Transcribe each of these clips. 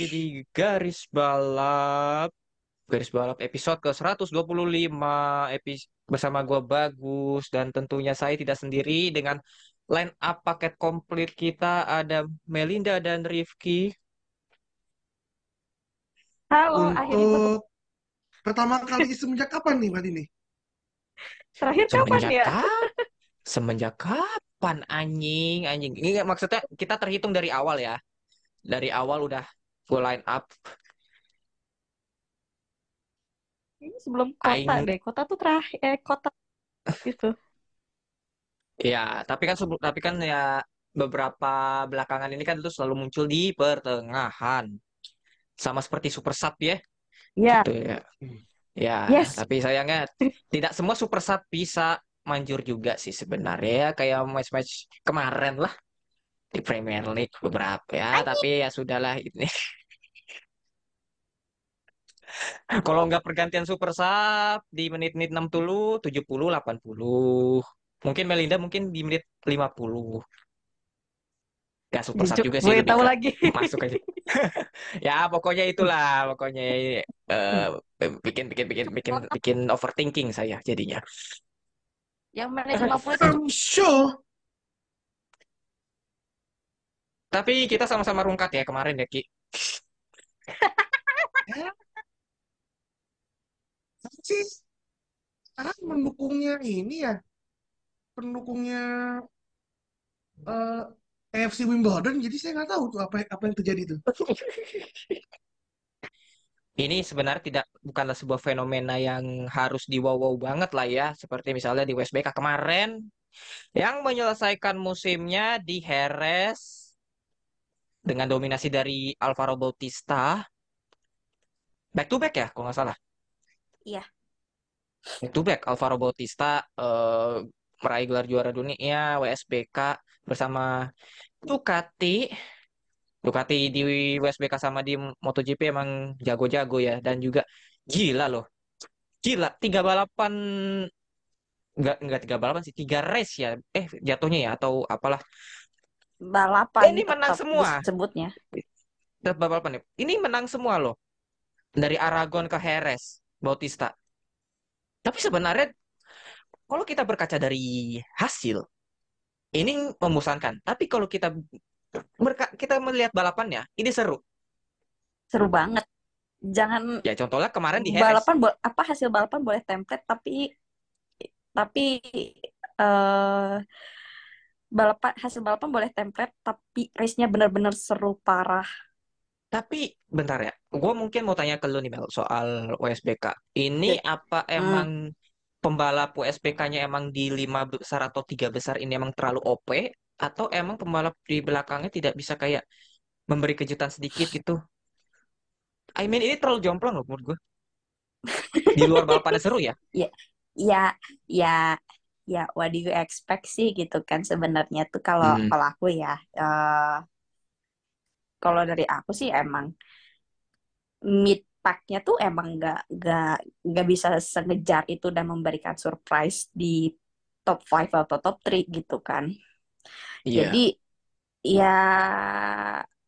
Lagi di Garis Balap. Garis Balap episode ke-125 episode bersama gua Bagus dan tentunya saya tidak sendiri dengan line up paket komplit kita ada Melinda dan Rifki. Halo, akhirnya. Untuk pertama kali semenjak kapan nih Mbak Dini? Terakhir kapan Semenjak ya? kap- Semenjak kapan anjing anjing? Ini maksudnya kita terhitung dari awal ya. Dari awal udah full line up. Ini sebelum kota Aing deh. Kota tuh terakhir eh kota gitu. ya, tapi kan sebelum tapi kan ya beberapa belakangan ini kan itu selalu muncul di pertengahan. Sama seperti Super Sub ya. Ya, Gitu ya. Ya, yes. tapi sayangnya tidak semua Super Sub bisa manjur juga sih sebenarnya ya. Kayak match-match kemarin lah di Premier League beberapa ya. Tapi ya sudahlah ini. Kalau nggak pergantian Super Sub di menit-menit 60, 70, 80. Mungkin Melinda mungkin di menit 50. Gak Super Sub juga sih gue tahu ke lagi. masuk aja. Ya pokoknya itulah, pokoknya eh, bikin bikin bikin bikin bikin overthinking saya jadinya. Yang menit 50 itu I'm sure. Tapi kita sama-sama rungkat ya kemarin ya Ki. Sih sekarang pendukungnya ini ya, pendukungnya eh, AFC Wimbledon, jadi saya nggak tahu tuh apa apa yang terjadi tuh. Ini sebenarnya tidak bukanlah sebuah fenomena yang harus diwaw-wow banget lah ya, seperti misalnya di WSBK kemarin yang menyelesaikan musimnya di Jerez dengan dominasi dari Alvaro Bautista. Back to back ya, kalau nggak salah. Iya. Back to back Alvaro Bautista eh, meraih gelar juara dunia WSBK bersama Ducati. Ducati di WSBK sama di MotoGP emang jago-jago ya dan juga gila loh. Gila, tiga balapan nggak nggak tiga balapan sih, tiga race ya. Eh jatuhnya ya atau apalah. balapan Eh, ini menang semua. disebutnya. Tetap balapan ya. Ini menang semua loh. Dari Aragon ke Jerez, Bautista. Tapi sebenarnya kalau kita berkaca dari hasil, ini membosankan. Tapi kalau kita berka- kita melihat balapannya, ini seru. Seru banget. Jangan Ya contohnya kemarin di balapan apa hasil balapan boleh template tapi tapi eh balapan hasil balapan boleh template tapi race-nya benar-benar seru parah. Tapi bentar ya, gue mungkin mau tanya ke lu nih Mel soal WSBK. Ini apa Hmm. emang pembalap WSBK-nya emang di lima besar atau tiga besar ini emang terlalu OP atau emang pembalap di belakangnya tidak bisa kayak memberi kejutan sedikit gitu? I mean ini terlalu jomplang loh menurut gue. Di luar balapannya seru ya. Ya, ya, ya, ya, what do you expect sih gitu kan sebenarnya tuh kalau Hmm. kalau aku ya, eh kalau dari aku sih emang mid pack-nya tuh emang nggak nggak nggak bisa sengejar itu dan memberikan surprise di top 5 atau top 3 gitu kan. Iya. Jadi ya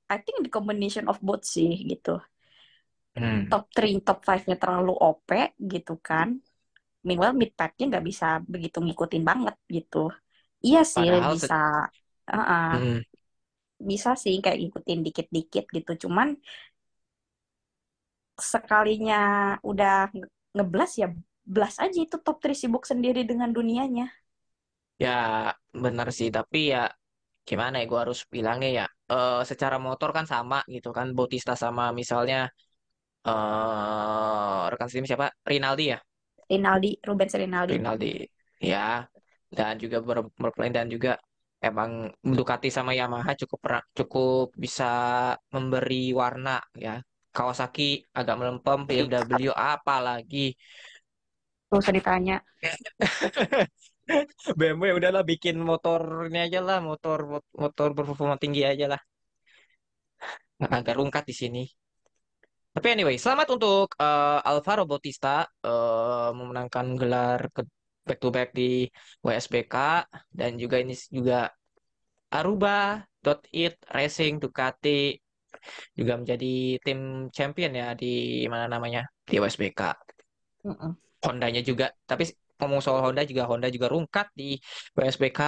I think the combination of both sih gitu. Hmm. Top 3, top 5-nya terlalu OP gitu kan. Meanwhile mid pack-nya nggak bisa begitu ngikutin banget gitu. Iya sih Padahal bisa uh-uh, Hmm. bisa sih kayak ngikutin dikit-dikit gitu. Cuman sekalinya udah nge- ngeblas ya blast aja itu top 3 sibuk sendiri dengan dunianya. Ya benar sih, tapi ya gimana ya gue harus bilangnya ya eh secara motor kan sama gitu kan Bautista sama misalnya eh rekan tim siapa? Rinaldi ya? Rinaldi, Rubens Rinaldi. Rinaldi ya. Dan juga ber- bermain dan juga emang Ducati sama Yamaha cukup cukup bisa memberi warna ya Kawasaki agak melempem BMW apalagi. Gak usah ditanya. BMW udahlah bikin motornya aja lah motor motor berperforma tinggi aja lah. Agak rungkat di sini. Tapi anyway selamat untuk eh, Alvaro Bautista eh, memenangkan gelar ke back to back di WSBK dan juga ini juga Aruba Dot It Racing Ducati juga menjadi tim champion ya di mana namanya? Di WSBK Mm-mm. Hondanya juga tapi ngomong soal Honda juga Honda juga rungkat di WSBK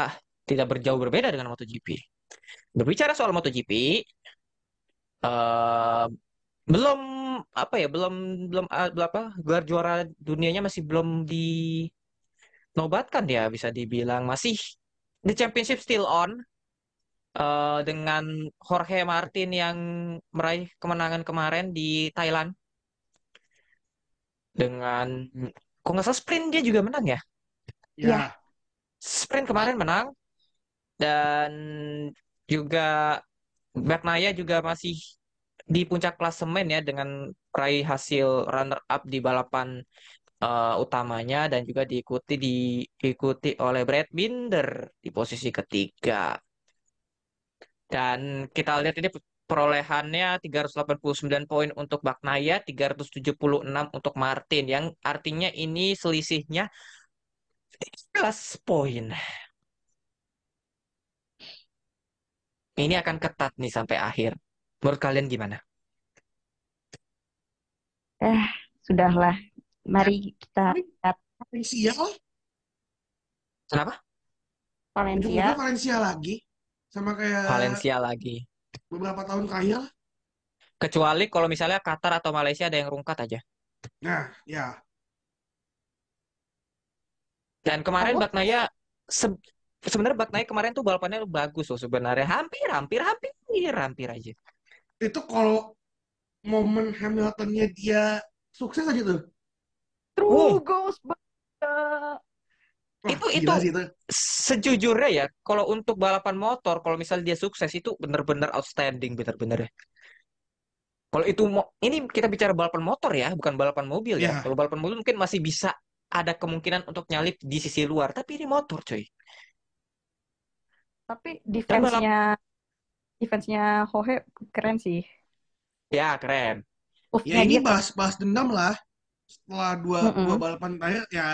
tidak berjauh berbeda dengan MotoGP. Berbicara soal MotoGP eh belum apa ya belum belum ah, belum apa gelar juara dunianya masih belum dinobatkan ya bisa dibilang. Masih the championship still on eh, dengan Jorge Martin yang meraih kemenangan kemarin di Thailand dengan kok nggak salah sprint dia juga menang ya Iya. Ya, sprint kemarin menang dan juga Bagnaia juga masih di puncak klasemen ya dengan meraih hasil runner up di balapan eh, utamanya dan juga diikuti diikuti oleh Brad Binder di posisi ketiga. Dan kita lihat ini perolehannya 389 poin untuk Bagnaia, 376 untuk Martin yang artinya ini selisihnya 11 poin. Ini akan ketat nih sampai akhir. Menurut kalian gimana? Eh, sudahlah. Mari kita lihat Valencia. Kenapa? Valencia. Valencia lagi. Sama kayak Valencia lagi. beberapa tahun terakhir. Kecuali kalau misalnya Qatar atau Malaysia ada yang rungkat aja. Nah, ya. Dan kemarin Bagnaia se- sebenarnya Bagnaia kemarin tuh balapannya bagus loh sebenarnya. Hampir, hampir, hampir, hampir aja. Itu kalau momen Hamiltonnya dia sukses aja tuh. True goes Bagnaia. Wah, Itu- itu- itu. Sejujurnya ya, kalau untuk balapan motor, kalau misalnya dia sukses itu benar-benar outstanding, benar-benar ya. Kalau itu mo- ini kita bicara balapan motor ya, bukan balapan mobil ya. Ya. Kalau balapan mobil mungkin masih bisa ada kemungkinan untuk nyalip di sisi luar, tapi ini motor, coy. Tapi defense-nya defense-nya Hohe keren sih. Ya, keren. Ya Ufnya ini bahas bahas dendam lah. Setelah dua, Mm-mm. dua balapan terakhir ya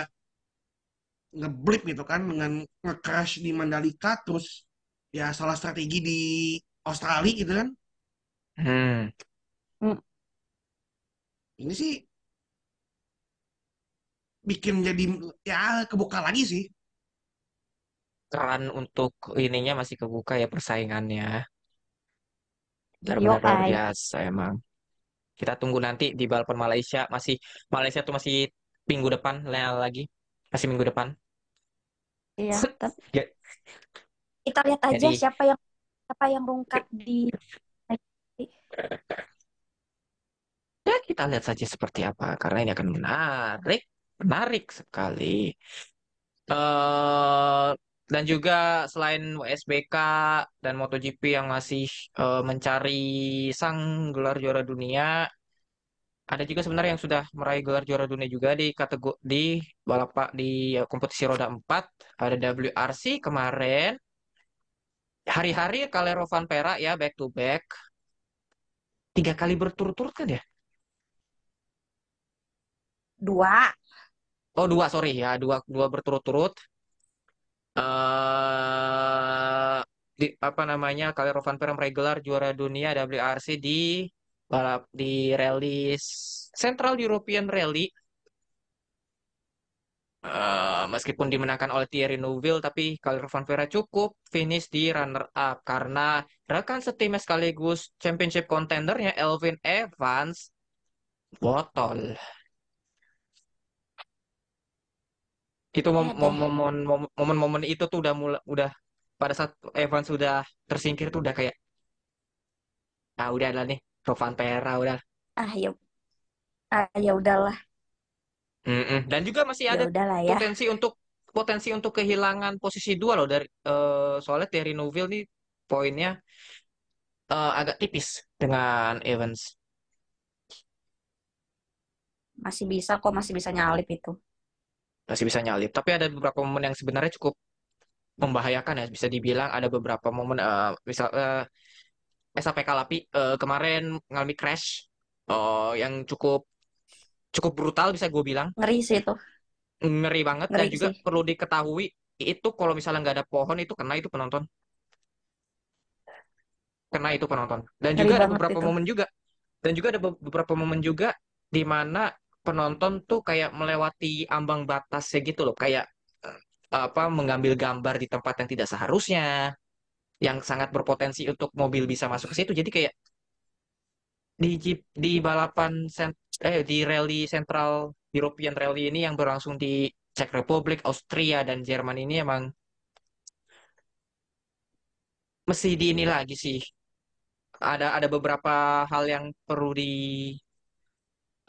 ngeblip gitu kan dengan nge-crash di Mandalika terus ya salah strategi di Australia gitu kan. Hmm. Ini sih bikin jadi ya kebuka lagi sih. Keran untuk ininya masih kebuka ya persaingannya. Benar-benar luar biasa emang. Kita tunggu nanti di balapan Malaysia masih Malaysia tuh masih minggu depan lagi. Masih minggu depan. Iya, tapi Ya. kita lihat aja Jadi- siapa yang siapa yang rungkat di Ya, kita lihat saja seperti apa karena ini akan menarik, menarik sekali. eh dan juga selain WSBK dan MotoGP yang masih eh, mencari sang gelar juara dunia, ada juga sebenarnya yang sudah meraih gelar juara dunia juga di kategori di balap di eh, kompetisi roda 4 ada WRC kemarin. Hari-hari Calero Van Perak ya back to back. Tiga kali berturut-turut kan ya? dua. Oh dua sorry ya dua dua berturut-turut. eh di apa namanya Calero Van Perak meraih gelar juara dunia WRC di balap di rally Central European Rally. Eh, meskipun dimenangkan oleh Thierry Neuville, tapi Calero Van Perak cukup finish di runner up karena rekan setimnya sekaligus championship contendernya Elvin Evans botol. Itu mom- Ya deh. mom- momen momen momen itu tuh udah mulai udah pada saat Evans sudah tersingkir tuh udah kayak ah udah lah nih Rovanpera udah Ah ya, ah ya udahlah, Mm-mm. dan juga masih ya ada udahlah ya. potensi untuk potensi untuk kehilangan posisi dua loh dari eh, soalnya Thierry Neuville nih poinnya eh, agak tipis dengan Evans Masih bisa kok, masih bisa nyalip itu. masih bisa nyalip tapi ada beberapa momen yang sebenarnya cukup membahayakan ya bisa dibilang ada beberapa momen eh, misal eh, SAP Kalapi eh, kemarin ngalami crash eh, yang cukup cukup brutal bisa gue bilang. Ngeri sih itu, ngeri banget dan ngeri juga sih. perlu diketahui itu kalau misalnya nggak ada pohon itu kena itu penonton. Kena itu penonton. Dan Ngeri juga ada beberapa itu. momen juga dan juga ada be- beberapa momen juga di mana penonton tuh kayak melewati ambang batasnya gitu loh. Kayak eh, apa mengambil gambar di tempat yang tidak seharusnya yang sangat berpotensi untuk mobil bisa masuk ke situ jadi kayak di Jeep- di balapan eh di rally Central European Rally ini yang berlangsung di Czech Republic, Austria dan Jerman ini emang mesti di ini lagi sih. Ada ada beberapa hal yang perlu di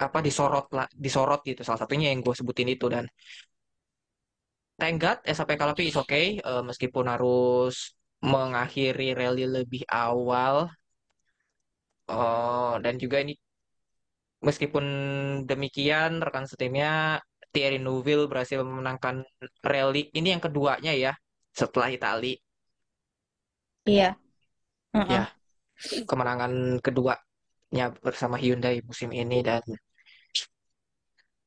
apa disorot lah, disorot gitu. Salah satunya yang gue sebutin itu dan thank God SAP Kalapi is okay eh, meskipun harus mengakhiri rally lebih awal eh, dan juga ini Meskipun demikian, rekan setimnya Thierry Neuville berhasil memenangkan rally ini yang keduanya ya setelah Itali. Iya, mm-mm. Ya, kemenangan keduanya bersama Hyundai musim ini dan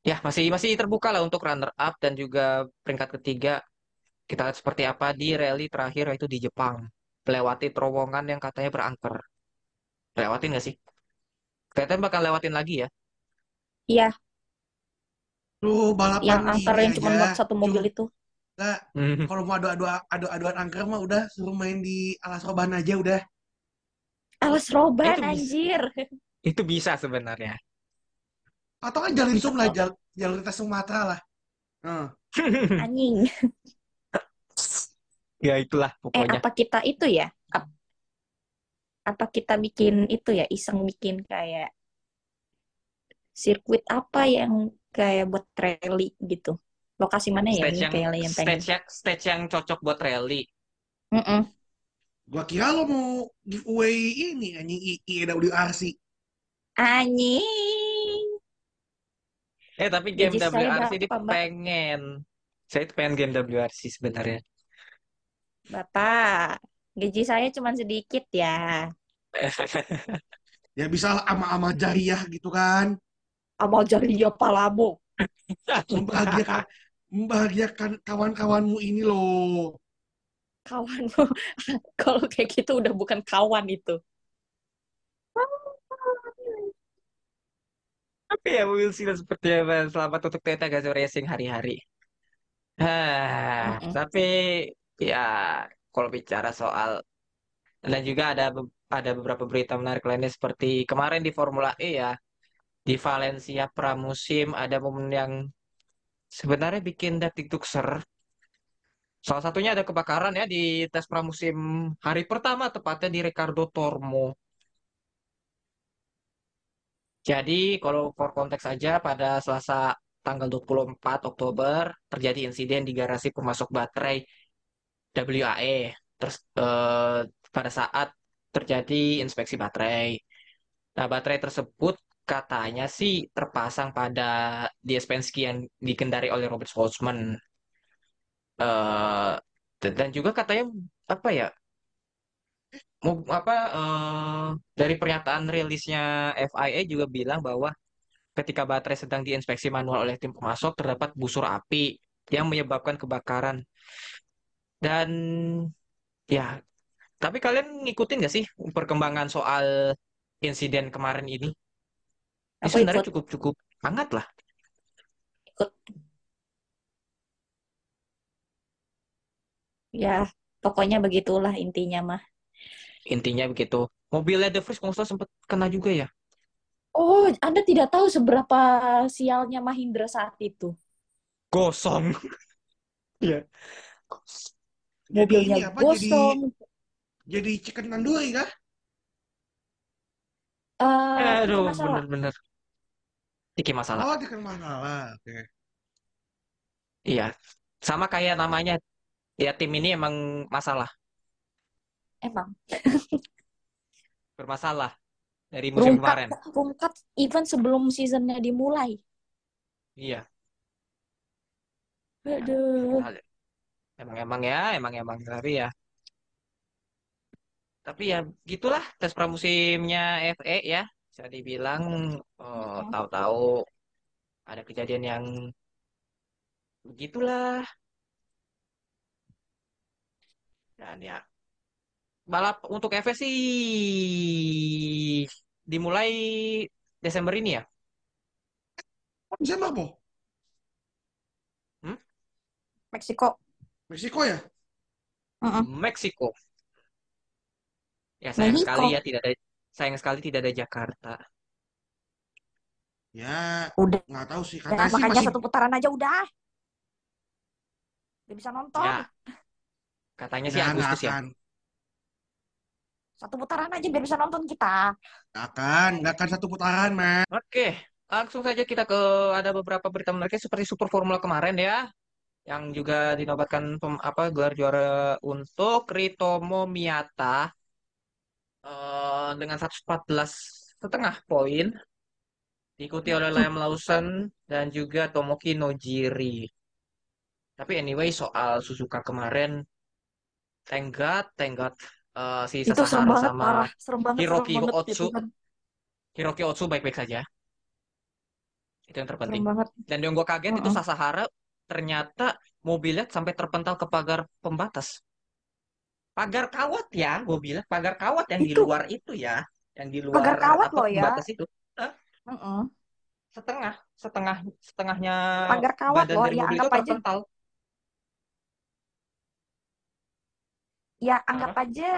ya masih masih terbuka lah untuk runner up dan juga peringkat ketiga. Kita lihat seperti apa di rally terakhir yaitu di Jepang. Melewati terowongan yang katanya berangker. Lewatin nggak sih? Kelihatannya bakal lewatin lagi ya. Iya, Lu balapan yang angker yang cuma aja. buat satu mobil Cuma itu. nggak, Hmm, kalau mau adu-adu adu-aduan angker mah udah suruh main di alas roban aja udah. Alas Itu roban, bisa, anjir. itu bisa sebenarnya. Atau kan jalin Bisa sum lah, jal, jalur lintas Sumatera lah. Nah, anjing. Ya itulah Eh, pokoknya. apa kita itu ya? Ap- Apa kita bikin itu ya? Iseng bikin kayak sirkuit apa yang kayak buat rally gitu. Lokasi mana ya Stage yang kayak yang pengen. stage yang stage yang cocok buat rally. Mm-mm. gua kira lo mau giveaway ini anjing IWRC. Anjing. Eh tapi game saya WRC ini pengen. Saya itu pengen game WRC sebenarnya. Bapak, gaji saya cuma sedikit ya. Ya bisa ama-ama jariah gitu kan. Amal jariah palamu. Membahagiakan membahagiakan kawan-kawanmu ini loh. Kawanmu. Kalau kayak gitu udah bukan kawan itu. Tapi ya see lah seperti apa. Selamat untuk Toyota Gazoo Racing hari-hari. Ah, Mm-mm. tapi ya kalau bicara soal dan juga ada ada beberapa berita menarik lainnya seperti kemarin di Formula E ya di Valencia pramusim ada momen yang sebenarnya bikin detik ser. Salah satunya ada kebakaran ya di tes pramusim hari pertama tepatnya di Ricardo Tormo. Jadi kalau for konteks saja pada Selasa tanggal 24 Oktober terjadi insiden di garasi pemasok baterai WAE. Terus eh, pada saat terjadi inspeksi baterai. Nah, baterai tersebut katanya sih terpasang pada DS Penske yang dikendari oleh Robert Schwarzman. Eh, dan juga katanya apa ya? apa eh, dari pernyataan rilisnya FIA juga bilang bahwa ketika baterai sedang diinspeksi manual oleh tim pemasok terdapat busur api yang menyebabkan kebakaran. Dan ya, tapi kalian ngikutin nggak sih perkembangan soal insiden kemarin ini? Ini Aku sebenarnya cukup-cukup hangat lah. ikut. Ya, pokoknya begitulah intinya mah. Intinya begitu. Mobilnya The Vries kalau sempat kena juga ya. Oh, Anda tidak tahu seberapa sialnya Mahindra saat itu. Gosong. Iya. Jadi mobilnya ini apa? Jadi gosong. jadi chicken tandoori kah? Eh, Tiki Aduh, bener-bener. Tiki masalah. Oh, chicken masalah. Oke. Iya. Sama kayak namanya. Ya, tim ini emang masalah. Emang. Bermasalah. Dari musim Rungkat, kemarin. rungkat even sebelum seasonnya dimulai. Iya. Aduh. Emang emang ya, emang emang tapi ya. Tapi ya gitulah tes pramusimnya FA ya. Bisa dibilang oh, Mm-mm. tahu-tahu ada kejadian yang begitulah. Dan ya balap untuk FA sih dimulai Desember ini ya. Desember po? Meksiko. Meksiko ya? Meksiko. Ya sayang Mexico. sekali ya tidak ada sayang sekali tidak ada Jakarta. Ya, Udah. nggak tahu sih. Ya, Katanya sih makanya masih satu putaran aja udah. Udah bisa nonton. Ya, katanya sih Agustus ya. akan, Satu putaran aja biar bisa nonton kita. nggak akan, nggak akan satu putaran, man. Oke, langsung saja kita ke ada beberapa berita menarik seperti Super Formula kemarin ya, yang juga dinobatkan pem- apa gelar juara untuk Ritomo Miyata eh, dengan 114 setengah poin, diikuti oleh Liam Lawson dan juga Tomoki Nojiri. Tapi anyway soal Suzuka kemarin, thank God eh, si Itu Sasahara sama parah. Serem banget, serem Hiroki banget. Otsu, Tuhan. Hiroki Otsu baik-baik saja. Itu yang terpenting. Dan yang gue kaget itu Mm-mm. Sasahara ternyata mobilnya sampai terpental ke pagar pembatas. Pagar kawat ya, gue bilang pagar kawat yang di Itu luar itu ya, yang di luar pagar kawat apa loh ya. pembatas itu. Hah? Mm-mm. Setengah, setengah, setengahnya Pagar kawat badan loh. dari Ya mobil anggap itu aja, terpental. ya anggap Hah? aja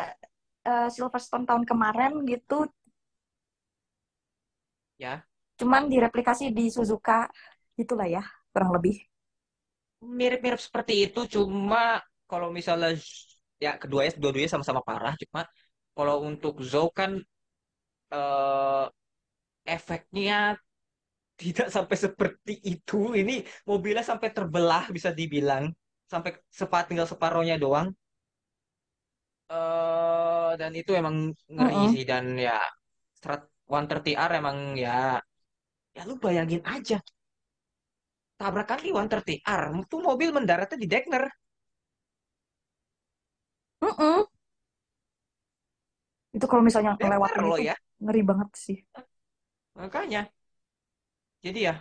eh, Silverstone tahun kemarin gitu. Ya, Cuman direplikasi di Suzuka. Itulah ya, kurang lebih. Mirip-mirip seperti itu, cuma kalau misalnya ya keduanya dua-duanya sama-sama parah, cuma kalau untuk Zhou kan eh, efeknya tidak sampai seperti itu. Ini mobilnya sampai terbelah bisa dibilang. Sampai sepa, tinggal separohnya doang. eh dan itu emang ngeri sih. Dan ya, Strat 130R emang ya, ya lu bayangin aja. Tabrakan di 130R. Itu mobil mendaratnya di Degner. Mm-mm. Itu kalau misalnya ngelewatin loh itu ya. ngeri banget sih. Makanya. Jadi ya,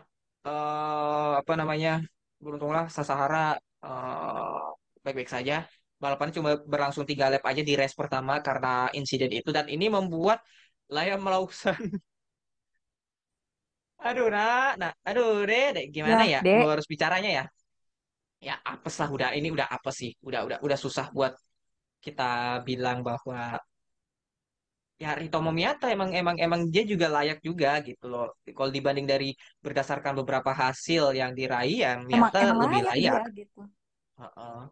eh apa namanya, beruntunglah Sasahara eh, baik-baik saja. Balapan cuma berlangsung tiga lap aja di race pertama karena insiden itu dan ini membuat Liam Lawson, aduh nak, nah, aduh deh, deh, gimana Ya, ya, Dek. gue harus bicaranya ya, ya apes lah udah ini udah apa sih, udah udah udah susah buat kita bilang bahwa ya Ritomo Miyata emang emang emang dia juga layak juga gitu loh. Kalau dibanding dari berdasarkan beberapa hasil yang diraih, ya Emang Miyata emang lebih layak layak. dia gitu. Heeh,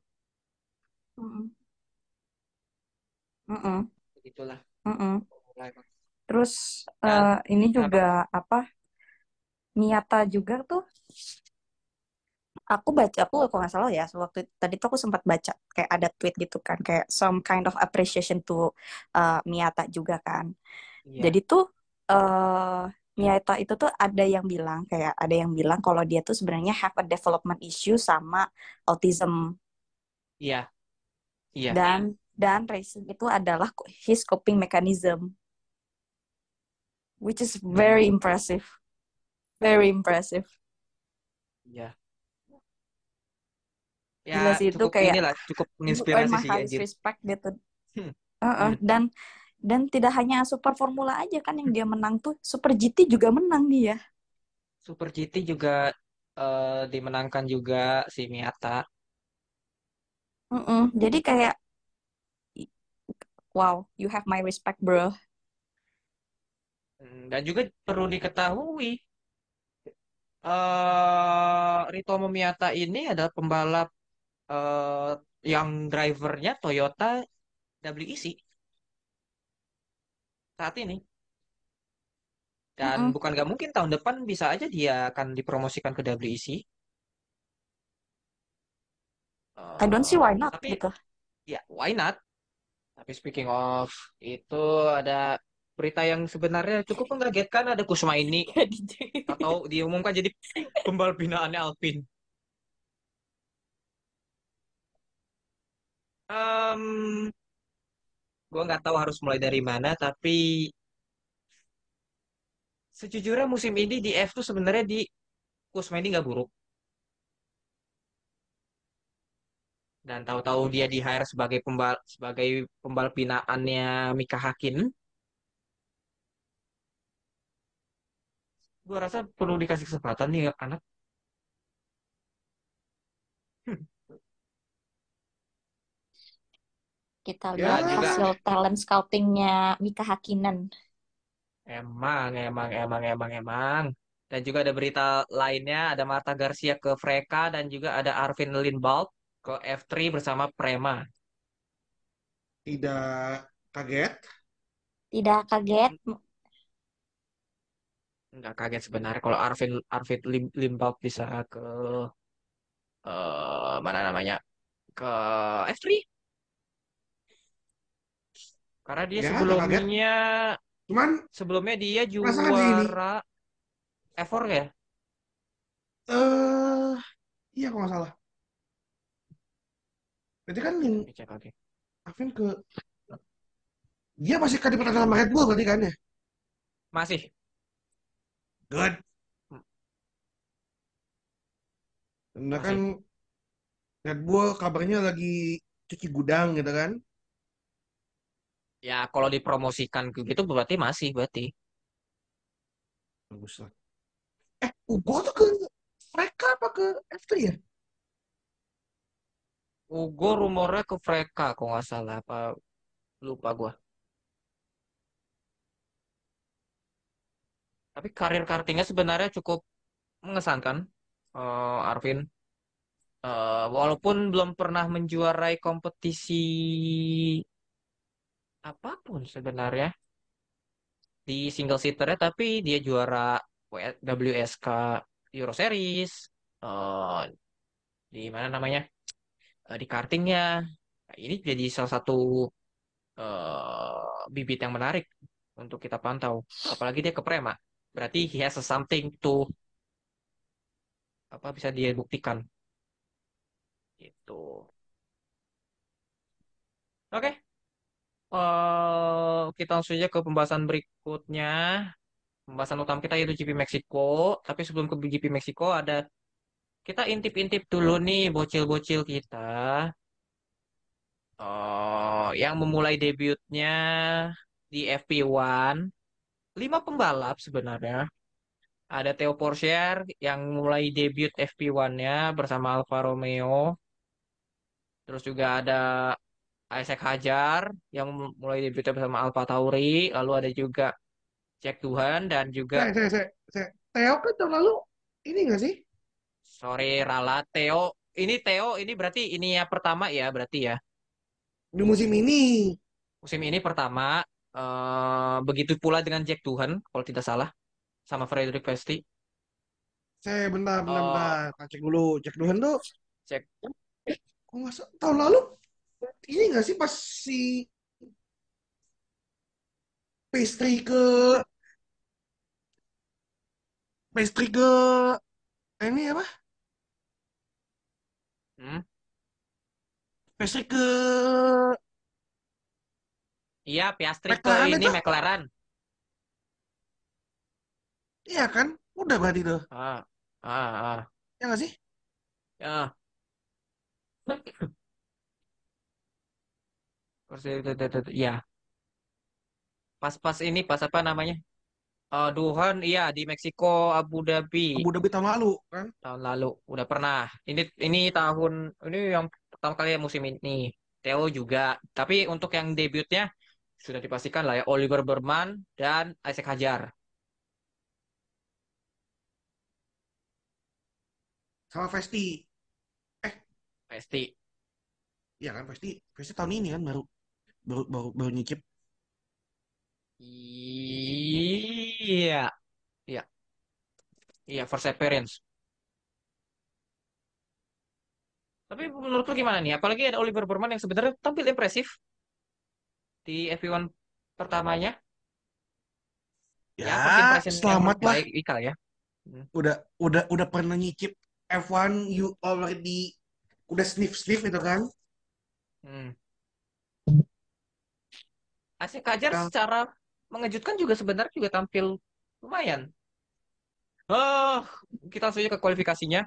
Mm-mm. Mm-mm. Itulah. Mm-mm. Formula emang. Terus Dan eh, ini apa? juga apa? Miyata juga tuh. Aku baca aku kalau nggak salah ya waktu tadi tuh aku sempat baca kayak ada tweet gitu kan kayak some kind of appreciation to uh, Miyata juga kan. Iya, jadi tuh eh Miyata itu tuh ada yang bilang kayak ada yang bilang kalau dia tuh sebenarnya have a development issue sama autism. Iya, iya, dan dan racing itu adalah his coping mechanism which is very impressive very impressive iya. gila Ya sih itu cukup kayak inilah, cukup menginspirasi sih anjir. respect gitu Hmm, Heeh, hmm. dan dan tidak hanya Super Formula aja kan yang dia menang tuh Super GT juga menang dia Super GT juga eh, dimenangkan juga si Miyata. Mm-mm. jadi kayak wow you have my respect bro Hmm, Dan juga perlu diketahui, eh Ritomo Miyata ini adalah pembalap eh, yang drivernya Toyota WEC saat ini. Dan Mm-mm. bukan nggak mungkin tahun depan bisa aja dia akan dipromosikan ke WEC. I don't see why Eh, not tapi gitu. ya why not? Tapi speaking of itu ada berita yang sebenarnya cukup mengagetkan ada Kusma ini atau diumumkan jadi pembalap binaannya Alpine. Em, gue nggak tahu harus mulai dari mana, tapi sejujurnya musim ini di F tuh sebenarnya di Kusma ini nggak buruk. Dan tahu-tahu dia di hire sebagai pembal sebagai pembalap binaannya Mika Hakkinen. Gue rasa perlu dikasih kesempatan nih anak. Kita Ya. lihat juga. hasil talent scoutingnya Mika Hakkinen. Emang, emang, emang, emang, emang. Dan juga ada berita lainnya, ada Marta Garcia ke Freka dan juga ada Arvin Lindbald ke F3 bersama Prema. Tidak kaget. Tidak kaget. Nggak kaget sebenarnya kalau Arvin Arvin Lim- bisa ke eh, mana namanya ke F3 karena dia Ya, kaget. sebelumnya Cuman sebelumnya dia juara F4 ya eh iya kalau nggak salah. Berarti kan Oke, cek lagi. Alvin ke dia masih di pertandingan sama Red Bull berarti kan ya? masih Good. Karena Masih. kan Red Bull kabarnya lagi cuci gudang gitu kan? ya kalau dipromosikan gitu berarti masih berarti Bagus lah. Eh, Ugo tuh ke mereka apa ke F3 ya? Ugo rumornya ke Freka kalau nggak salah apa lupa gua tapi karir kartingnya sebenarnya cukup mengesankan eh, Arvin. Eh, walaupun belum pernah menjuarai kompetisi apa pun sebenarnya di single seaternya tapi dia juara WSK Euro Series eh, di mana namanya? Eh, di kartingnya. Nah, ini jadi salah satu eh, bibit yang menarik untuk kita pantau. Apalagi dia ke Prema berarti he has something to apa bisa dia buktikan. Gitu. Oke. Eh, kita langsung aja ke pembahasan berikutnya. Pembahasan utama kita yaitu GP Meksiko tapi sebelum ke GP Meksiko ada kita intip-intip dulu nih bocil-bocil kita. Oh, yang memulai debutnya di FP1, lima pembalap sebenarnya. Ada Theo Porcher yang mulai debut FP1-nya bersama Alfa Romeo. Terus juga ada Isaac Hajar yang mulai debutnya bersama Alfa Tauri. Lalu ada juga Jack Tuhan dan juga, Saya, saya, saya. Theo kan tahun lalu ini nggak sih? sorry Rala, Theo. Ini Theo, ini berarti ini ya pertama ya, berarti ya. Di musim ini. Musim ini pertama, eh, begitu pula dengan Jack Tuhan, kalau tidak salah, sama Frederick Vesti. Saya bentar, bentar, Oh. bentar. Kita cek dulu. Cek dulu tuh. Cek. Kok nggak tahun lalu ini nggak sih pas si pastry ke pastry ke ini apa? Hmm? Pastry ke Iya, Piastri ke ini itu? McLaren. iya kan? Udah berarti tuh. Ah, ah, ah. Ya nggak sih? Ya. Ya. Pas-pas ini, pas apa namanya? Eh Duhan, iya di Meksiko, Abu Dhabi Abu Dhabi tahun lalu kan? tahun lalu udah pernah. Ini ini tahun ini yang pertama kali musim ini. Theo juga. Tapi untuk yang debutnya sudah dipastikan lah ya Oliver Berman dan Isaac Hajar. Sama Vesti. Pasti. ya kan pasti pasti tahun ini kan baru baru baru, baru nyicip Iya, iya, iya, first appearance. Tapi menurut lu gimana nih? Apalagi ada Oliver Burman yang sebenarnya tampil impresif di FP1 pertamanya. ya Ya, selamat lah baik Ikal ya. Hmm. udah udah udah pernah nyicip F1 you already udah sniff sniff itu kan Hmm. Asik Kajar Nah. secara mengejutkan juga sebenarnya juga tampil lumayan. Oh, kita langsung ke kualifikasinya.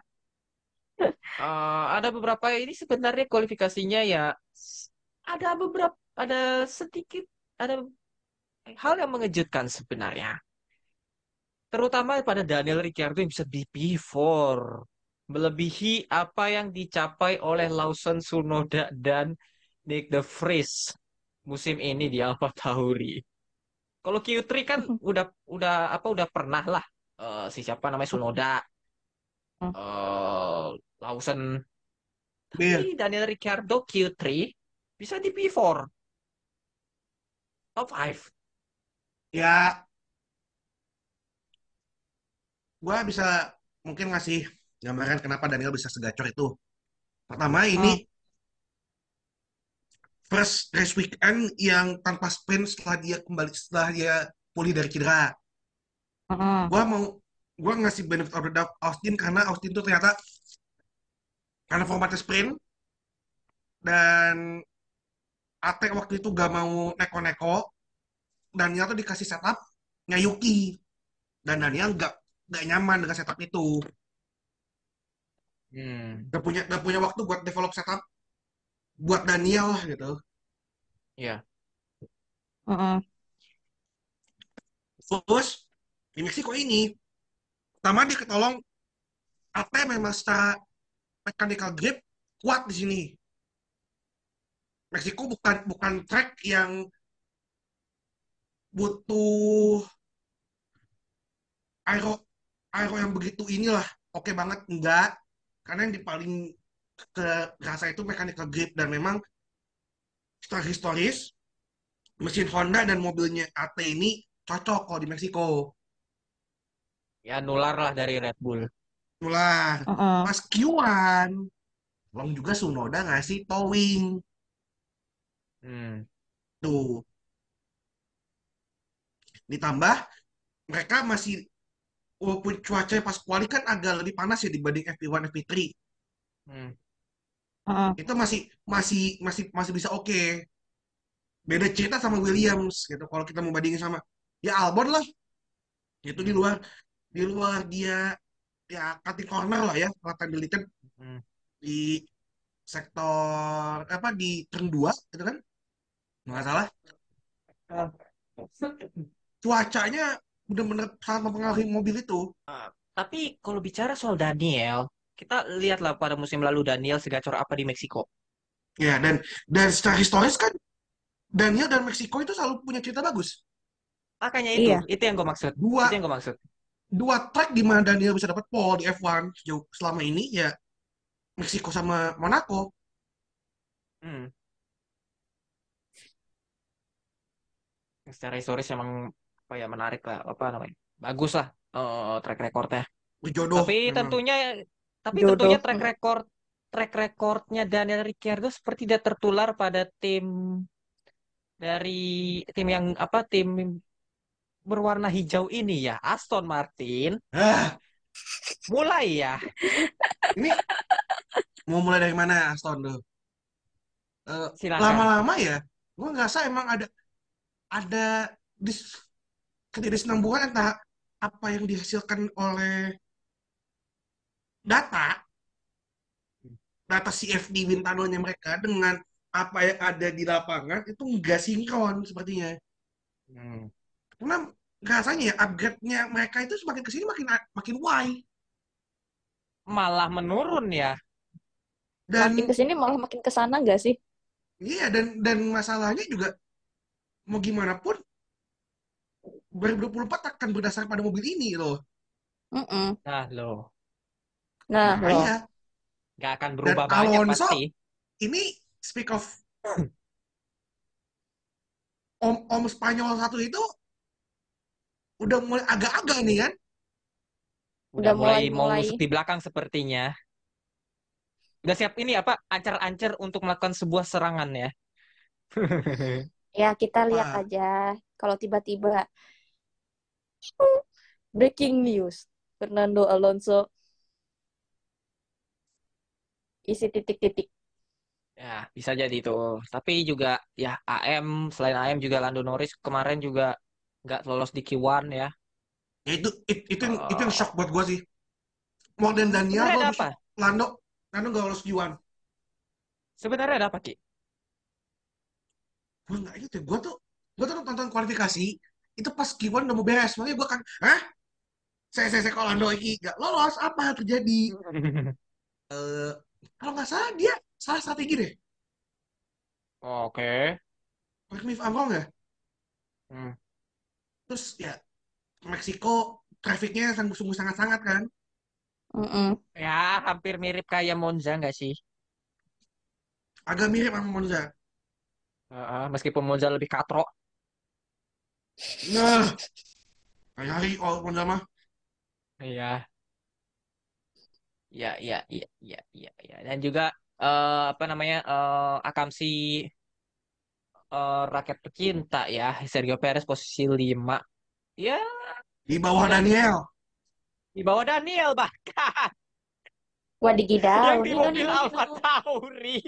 Eh, ada beberapa ini sebenarnya kualifikasinya ya ada beberapa ada sedikit ada hal yang mengejutkan sebenarnya. Terutama pada Daniel Ricciardo yang bisa di P4 melebihi apa yang dicapai oleh Lawson Tsunoda dan Nick De Vries musim ini di AlphaTauri. Kalau Q3 kan udah udah apa udah pernah lah eh, si siapa namanya Tsunoda, Hmm. eh Lawson, tapi Daniel Ricciardo Q3 bisa di P4 top 5. ya gua bisa mungkin ngasih gambaran kenapa Daniel bisa segacor itu pertama ini first race weekend yang tanpa sprint setelah dia kembali setelah dia pulih dari cedera Mm-mm. gua mau gua ngasih benefit of the doubt Austin karena Austin tuh ternyata karena formatnya sprint dan Ate waktu itu gak mau neko-neko Daniel tuh dikasih setup Yuki. Dan Daniel gak gak nyaman dengan setup itu. Hmm, gak punya gak punya waktu buat develop setup buat Daniel lah gitu. Ya. Mm-mm. terus di Meksiko ini pertama dia ketolong Ate memang secara mechanical grip kuat di sini Meksiko bukan bukan track yang butuh aero aero yang begitu inilah. Oke banget enggak. Karena yang di paling ke rasa itu mechanical grip. Dan memang secara historis mesin Honda dan mobilnya AT ini cocok kalau di Meksiko. Ya nular lah dari Red Bull. Itulah Mm-mm. pas Q1 Long juga Sunoda ngasih towing Hmm, tuh. Ditambah mereka masih walaupun cuaca pas kuali kan agak lebih panas ya dibanding FP1 FP3 hmm. Mm-mm. itu masih masih masih masih bisa oke. Beda cerita sama Williams gitu kalau kita mau bandingin sama ya Albon lah. Itu di luar di luar dia ya cutting corner lah ya deleted Hmm. di sektor apa di turn 2 gitu kan nggak salah cuacanya bener-bener sangat mempengaruhi mobil itu Tapi kalau bicara soal Daniel, kita lihatlah pada musim lalu Daniel segacor apa di Meksiko. ya dan dan secara historis kan Daniel dan Meksiko itu selalu punya cerita bagus Makanya itu, Iya. itu yang gue maksud. dua Itu yang gue maksud. dua track di mana Daniel bisa dapat pole di F1 sejauh selama ini ya Meksiko sama Monaco. Hmm. Secara historis emang apa ya menarik lah, apa namanya? Bagus lah eh, track recordnya. Berjodoh. Tapi memang. tentunya, tapi Jodoh. tentunya track record, track recordnya Daniel Ricciardo seperti tidak tertular pada tim dari tim yang apa tim berwarna hijau ini ya, Aston Martin. Ah, Mulai ya. ini mau mulai dari mana Aston tuh? Eh, Silakan. lama-lama ya, gue ngerasa emang ada ada dis, ketidaksinambungan antara apa yang dihasilkan oleh data data CFD Wintano-nya mereka dengan apa yang ada di lapangan itu nggak sinkron sepertinya. Hmm. Karena rasanya ya upgrade-nya mereka itu semakin ke sini makin makin wide Malah menurun ya. dan Makin ke sini malah makin ke sana nggak sih? iya dan dan masalahnya juga mau gimana pun 2024 akan berdasarkan pada mobil ini loh. Mm-mm. Nah, loh. Nah. Makanya Nggak akan berubah Dan banyak Alonso- pasti. ini speak of om-om Spanyol satu itu udah mulai agak-agak nih kan? Udah Udah mulai mulai- mau nusuk di belakang sepertinya. Udah siap ini apa? Ancer-ancer untuk melakukan sebuah serangan ya. Ya, kita lihat aja kalau tiba-tiba breaking news. Fernando Alonso isi titik-titik. Ya, bisa jadi itu. Tapi juga ya AM, selain AM juga Lando Norris kemarin juga nggak lolos di Q1 ya. Ya itu it- itu yang, itu yang shock buat gue sih. More than Daniel, gue apa? Lando, Lando gak lolos Q1. Sebenarnya ada apa, Ki? Gue gak inget ya, gue tuh gue tuh nonton kualifikasi itu pas Q1 udah mau beres, makanya gue kan, hah? Saya saya saya kalau Lando iki gak lolos apa yang terjadi? Eh, kalau nggak salah dia salah strategi deh. Oke. Correct me if I'm wrong ya. Hmm. Terus ya Meksiko trafficnya sungguh-sungguh sangat-sangat kan. Mm-mm. Ya, hampir mirip kayak Monza nggak sih? Agak mirip sama Monza. Heeh, meskipun Monza lebih katro. Nah, kayak hari oh Monza mah. Iya. Ya, ya, ya, ya, ya, ya. Dan juga eh, apa namanya eh Akamsi eh, rakyat pecinta ya Sergio Perez posisi 5 ya Di bawah Daniel. di bawah Daniel bahkan Wadigidaw. yang di mobil Alfa. Tauri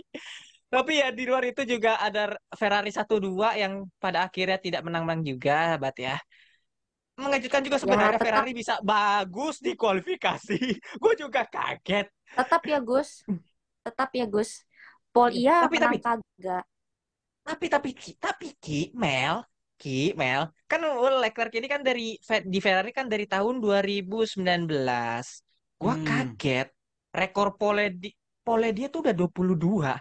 tapi ya di luar itu juga ada Ferrari 1-2 yang pada akhirnya tidak menang-menang juga bat ya mengejutkan juga sebenarnya tetap. Ferrari bisa bagus di kualifikasi gue juga kaget Tetap ya, Gus. Tetap ya, Gus. Paul iya Tapi- tapi- kagak. Tapi tapi tapi Ki, Mel, Ki, Mel, kan Leclerc ini kan dari di Ferrari kan dari tahun 2019. Gua Hmm. kaget. Rekor pole di pole dia tuh udah 22.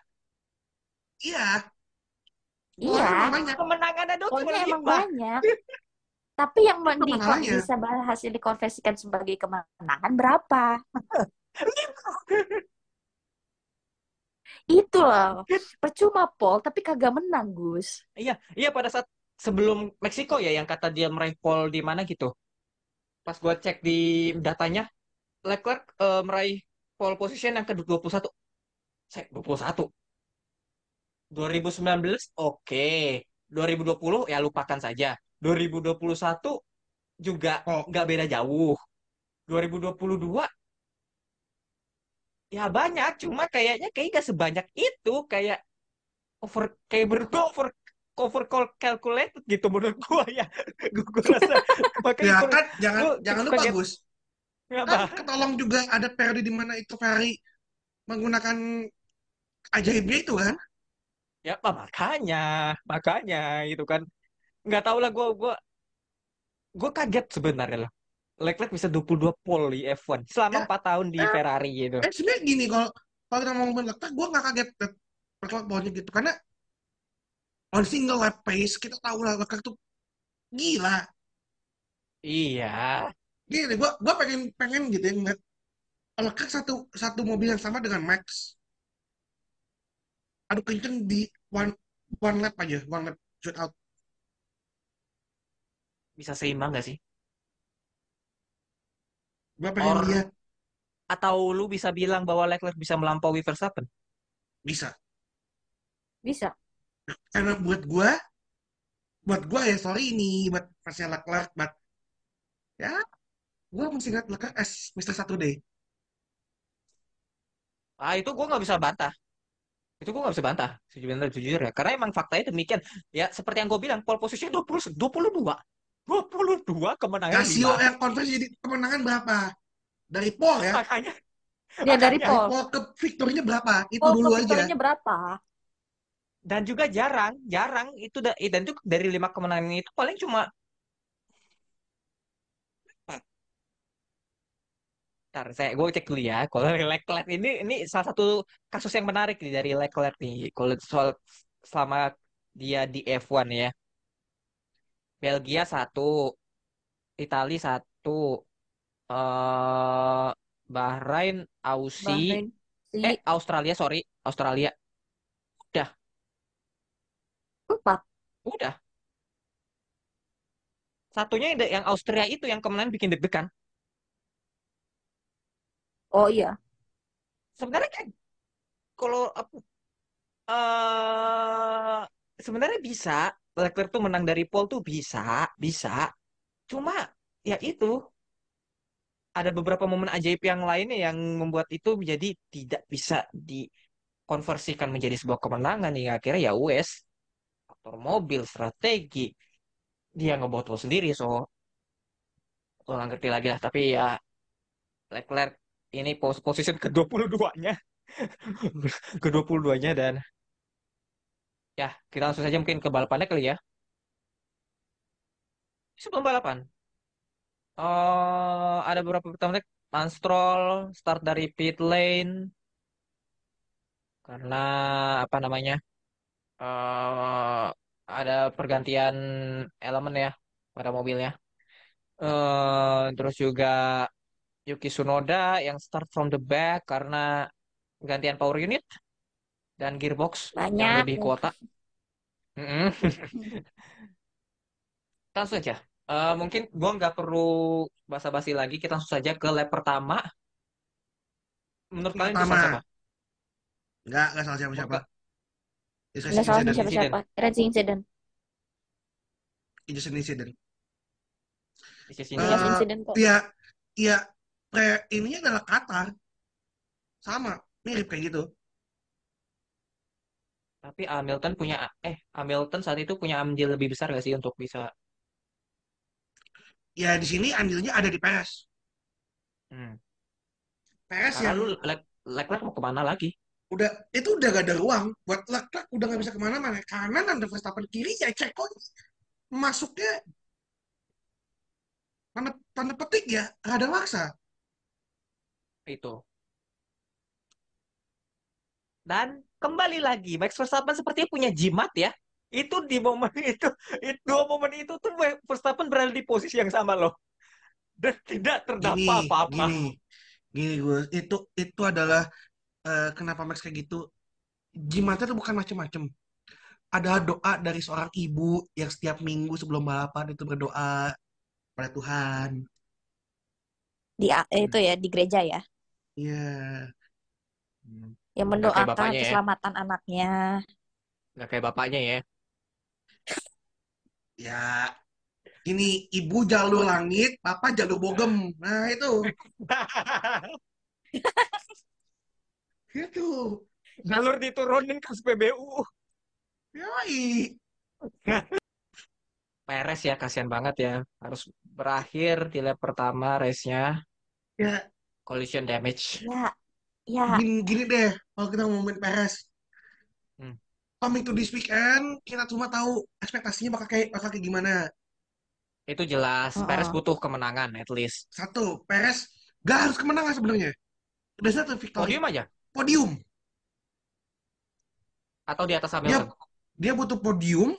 Iya. Iya. Banyak. Kemenangannya Polnya emang 25. banyak. Tapi yang di, bisa berhasil dikonversikan sebagai kemenangan berapa? Itu loh. Percuma Paul, tapi kagak menang, Gus. Iya, iya pada saat sebelum Meksiko ya yang kata dia meraih pole di mana gitu. Pas gua cek di datanya, Leclerc eh, meraih pole position yang ke-21. Saya 21. 2019 oke. 2020 ya lupakan saja. 2021 juga Oh. nggak beda jauh. 2022 ya banyak, cuma kayaknya kayak nggak sebanyak itu kayak over kayak gua over over cal- calculated gitu menurut gua ya. Gua, gua rasa makanya Ya gua- kan, jangan Lu jangan lupa kaget. Gus. apa? Kan ketolong juga ada periode di mana itu Ferrari menggunakan ajaibnya itu kan. Ya apa makanya, makanya itu kan nggak tahu lah gua gua gua kaget sebenarnya lah. Leclerc bisa 22 pole di F1 selama Ya. 4 tahun di Eh. Ferrari gitu. Eh sebenarnya gini kalau kalau kita ngomongin Leclerc, gue nggak kaget Leclerc bawahnya gitu karena on single lap pace kita tahu lah Leclerc tuh gila. Iya. Gini, gue gua pengen pengen gitu ya ngeliat Leclerc satu satu mobil yang sama dengan Max. Aduh kenceng di one one lap aja, one lap shoot out. Bisa seimbang nggak sih? Pengen Or- lihat Atau lu bisa bilang bahwa Leclerc bisa melampaui Verstappen? bisa. Bisa. Karena buat gue, buat gue ya sorry ini buat fansnya Leclerc, but ya gue masih ingat Leclerc as Mr. Saturday. Ah itu gua nggak bisa bantah. Itu gua nggak bisa bantah. Sejujurnya jujur ya. Karena emang faktanya demikian. Ya seperti yang gue bilang, pole position 20, 22. 22 kemenangan Rasio 5. yang konversi jadi kemenangan berapa? Dari pole ya. Makanya Ya dari Makanya. Paul. Pole ke victornya berapa? Itu Paul dulu aja. berapa? dan juga jarang, jarang itu da- dan itu dari lima kemenangan itu paling cuma Ntar saya gue cek dulu ya. Kalau Leclerc ini ini salah satu kasus yang menarik nih dari Leclerc nih. Kalau soal selama dia di F1 ya. Belgia satu, Italia satu, eh Bahrain, Aussie, Bahrain. Si eh Australia sorry, Australia. Udah Udah. Satunya yang Austria itu yang kemarin bikin deg-degan. Oh iya. Sebenarnya kan kalau apa eh sebenarnya bisa Leclerc tuh menang dari pole tuh bisa, bisa. Cuma ya itu ada beberapa momen ajaib yang lainnya yang membuat itu menjadi tidak bisa dikonversikan menjadi sebuah kemenangan hingga akhirnya ya wes faktor mobil strategi dia ngebotol sendiri so nggak ngerti lagi lah tapi ya Leclerc ini pos position ke 22-nya ke 22-nya dan ya kita langsung saja mungkin ke balapannya kali ya. Sebelum balapan eh ada beberapa pertama Lance Stroll start dari pit lane. Karena apa namanya eh ada pergantian elemen ya pada mobilnya. Eh terus juga Yuki Tsunoda yang start from the back karena gantian power unit dan gearbox yang Banyak. lebih kuota. Langsung saja. Eh, mungkin gua nggak perlu basa-basi lagi. Kita langsung saja ke lap pertama. Menurut kalian itu Pertama. salah siapa? Nggak, nggak salah siapa-siapa. Nggak racing salah incident. siapa-siapa. Racing incident. Incident. Sisi Eh, incident kok. Iya, iya, kayak ininya adalah Qatar. Sama, mirip kayak gitu. Tapi Hamilton punya eh Hamilton saat itu punya andil lebih besar gak sih untuk bisa Ya di sini andilnya ada di Perez. hmm. Perez Karena yang lu Le- Leclerc mau ke mana lagi? udah itu udah gak ada ruang buat Leclerc udah gak bisa ke mana-mana. Kanan ada Verstappen kiri ya Ceko masuknya tanda, tanda petik ya rada maksa. Itu. Dan kembali lagi, Max Verstappen sepertinya punya jimat ya. Itu di momen itu, itu dua momen itu tuh Verstappen berada di posisi yang sama loh. Dan tidak Gini, terdapat apa-apa. gini, gini gue itu itu adalah eh, kenapa Max kayak gitu. Jimatnya tuh bukan macem-macem. Ada doa dari seorang ibu yang setiap minggu sebelum balapan itu berdoa pada Tuhan. Di eh, itu ya di gereja ya. Iya. Hmm, Yang mendoakan ya. keselamatan anaknya. Nggak kayak bapaknya ya. Ya, ini ibu jalur langit, papa jalur bogem. Nah, itu. Itu. Jalur diturunin ke SPBU. Yoi. Perez ya, kasihan banget ya. Harus berakhir di lap pertama race-nya. Ya, Collision damage. Ya, ya. gini, gini deh, kalau kita ngomongin Perez. Hmm. Coming to this weekend, kita cuma tahu ekspektasinya bakal kayak, bakal kayak gimana. Itu jelas. Heeh. Perez butuh kemenangan at least. Satu, Perez gak harus kemenangan sebenarnya. Udah satu victory. Podium aja. Podium. Atau di atas Dia, Hamilton. dia butuh podium.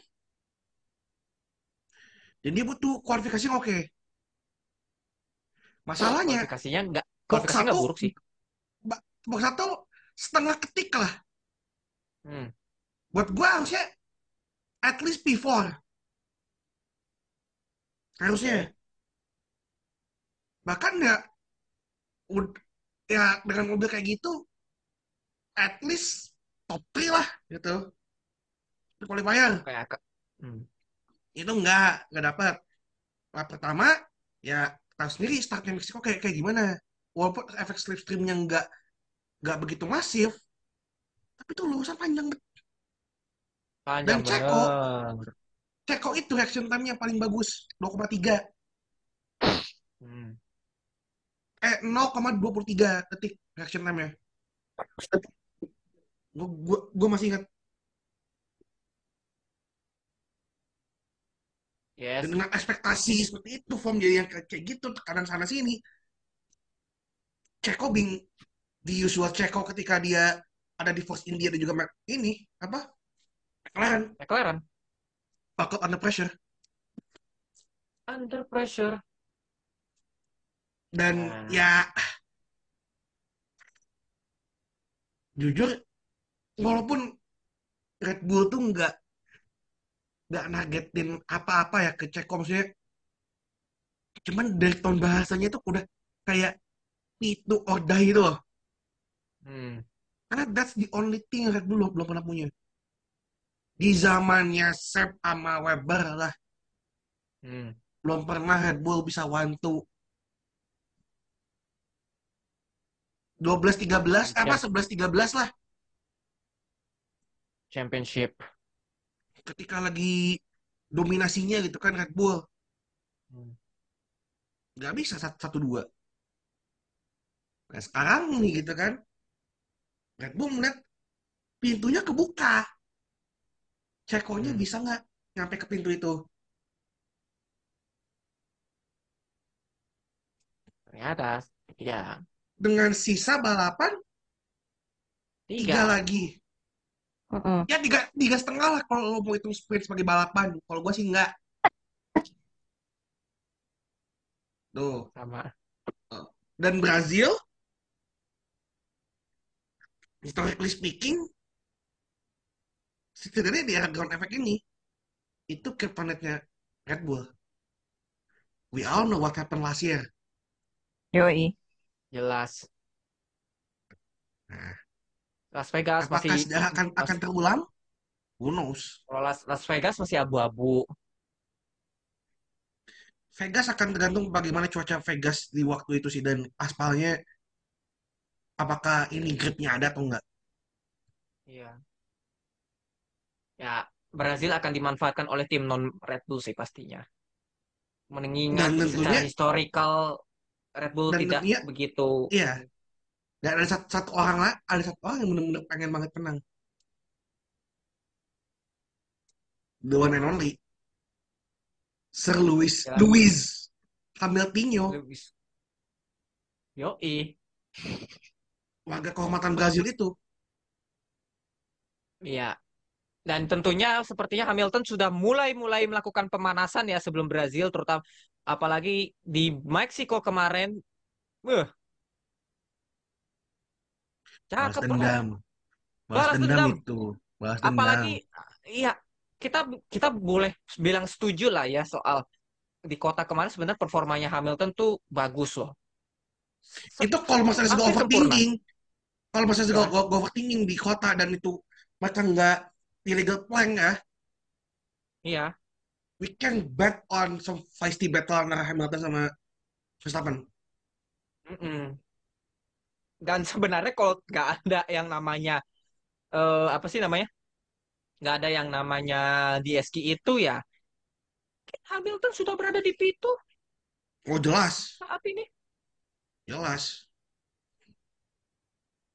Dan dia butuh kualifikasi yang oke. Masalahnya, Kualifikasinya nggak, box nggak satu, buruk sih. box satu setengah ketik lah. Hmm. Buat gua harusnya at least P4. Harusnya. Bahkan nggak ya dengan mobil kayak gitu at least top 3 lah gitu. Di qualifier. Kayak hmm. Itu enggak, enggak dapat. Lap pertama ya tahu sendiri startnya Meksiko kayak kayak gimana. Walaupun efek slipstreamnya enggak enggak begitu masif, tapi itu lurusan panjang Panjang Dan Ceko, bener. Ceko itu reaction time-nya paling bagus 2,3 Hmm. eh 0,23 detik reaction time-nya. Gue gua, gua masih ingat Yes. dan dengan ekspektasi seperti itu form jadi yang kayak kayak gitu tekanan sana sini. Ceko bing di usual Ceko ketika dia ada di Force India dan juga ini apa? McLaren McLaren buckle under pressure under pressure. dan Nah. ya jujur walaupun Red Bull tuh nggak nggak nargetin apa-apa ya ke Ceko maksudnya cuman dari tone bahasanya itu udah kayak itu order itu loh Hmm. karena that's the only thing Red Bull belum, pernah punya di zamannya Seb sama Weber lah Hmm. belum pernah Red Bull bisa one two 12 13 apa 11 13 lah Championship. ketika lagi dominasinya gitu kan Red Bull Hmm. nggak bisa satu dua nah sekarang nih gitu kan Red Bull melihat pintunya kebuka Cekonya Hmm. bisa nggak nyampe ke pintu itu Ternyata ya dengan sisa balapan tiga tiga. lagi Mm-mm. ya tiga tiga setengah lah kalau lo mau hitung sprint sebagai balapan kalau gua sih nggak tuh sama. dan Brazil historically speaking setidaknya di era ground effect ini itu kryptonite-nya Red Bull we all know what happened last year Yoi. Jelas. Nah. Las Vegas apakah masih akan akan terulang who knows kalau Las, Las Vegas masih abu-abu. Vegas akan tergantung bagaimana cuaca Vegas di waktu itu sih dan aspalnya apakah ini gripnya ada atau enggak Iya. Ya, Brazil akan dimanfaatkan oleh tim non Red Bull sih pastinya. Mengingat Dan secara tentunya- historical Red Bull Dan tidak tentunya- begitu. iya dan ada satu, satu orang lah ada satu orang yang benar-benar pengen banget menang the one and only Sir Louis Ya. Louis Hamiltonio Lewis. Yoi. Warga kehormatan Brazil itu Iya. Dan tentunya sepertinya Hamilton sudah mulai-mulai melakukan pemanasan ya sebelum Brazil, terutama apalagi di Meksiko kemarin. Wah. balas Cakep, bro. dendam balas Balas dendam dendam. itu balas dendam Apalagi iya, kita kita boleh bilang setuju lah ya soal di kota kemarin sebenarnya performanya Hamilton tuh bagus loh. Se- itu kalau masalah hampir overthinking kalau masalah segi Ya. go- go- overthinking di kota dan itu mereka nggak illegal plank ya Iya, we can bet on some feisty battle antara Hamilton sama Verstappen mm-mm. Dan sebenarnya kalau nggak ada yang namanya eh, apa sih namanya? Nggak ada yang namanya DSG itu ya. Hamilton sudah berada di P2 oh jelas saat ini. jelas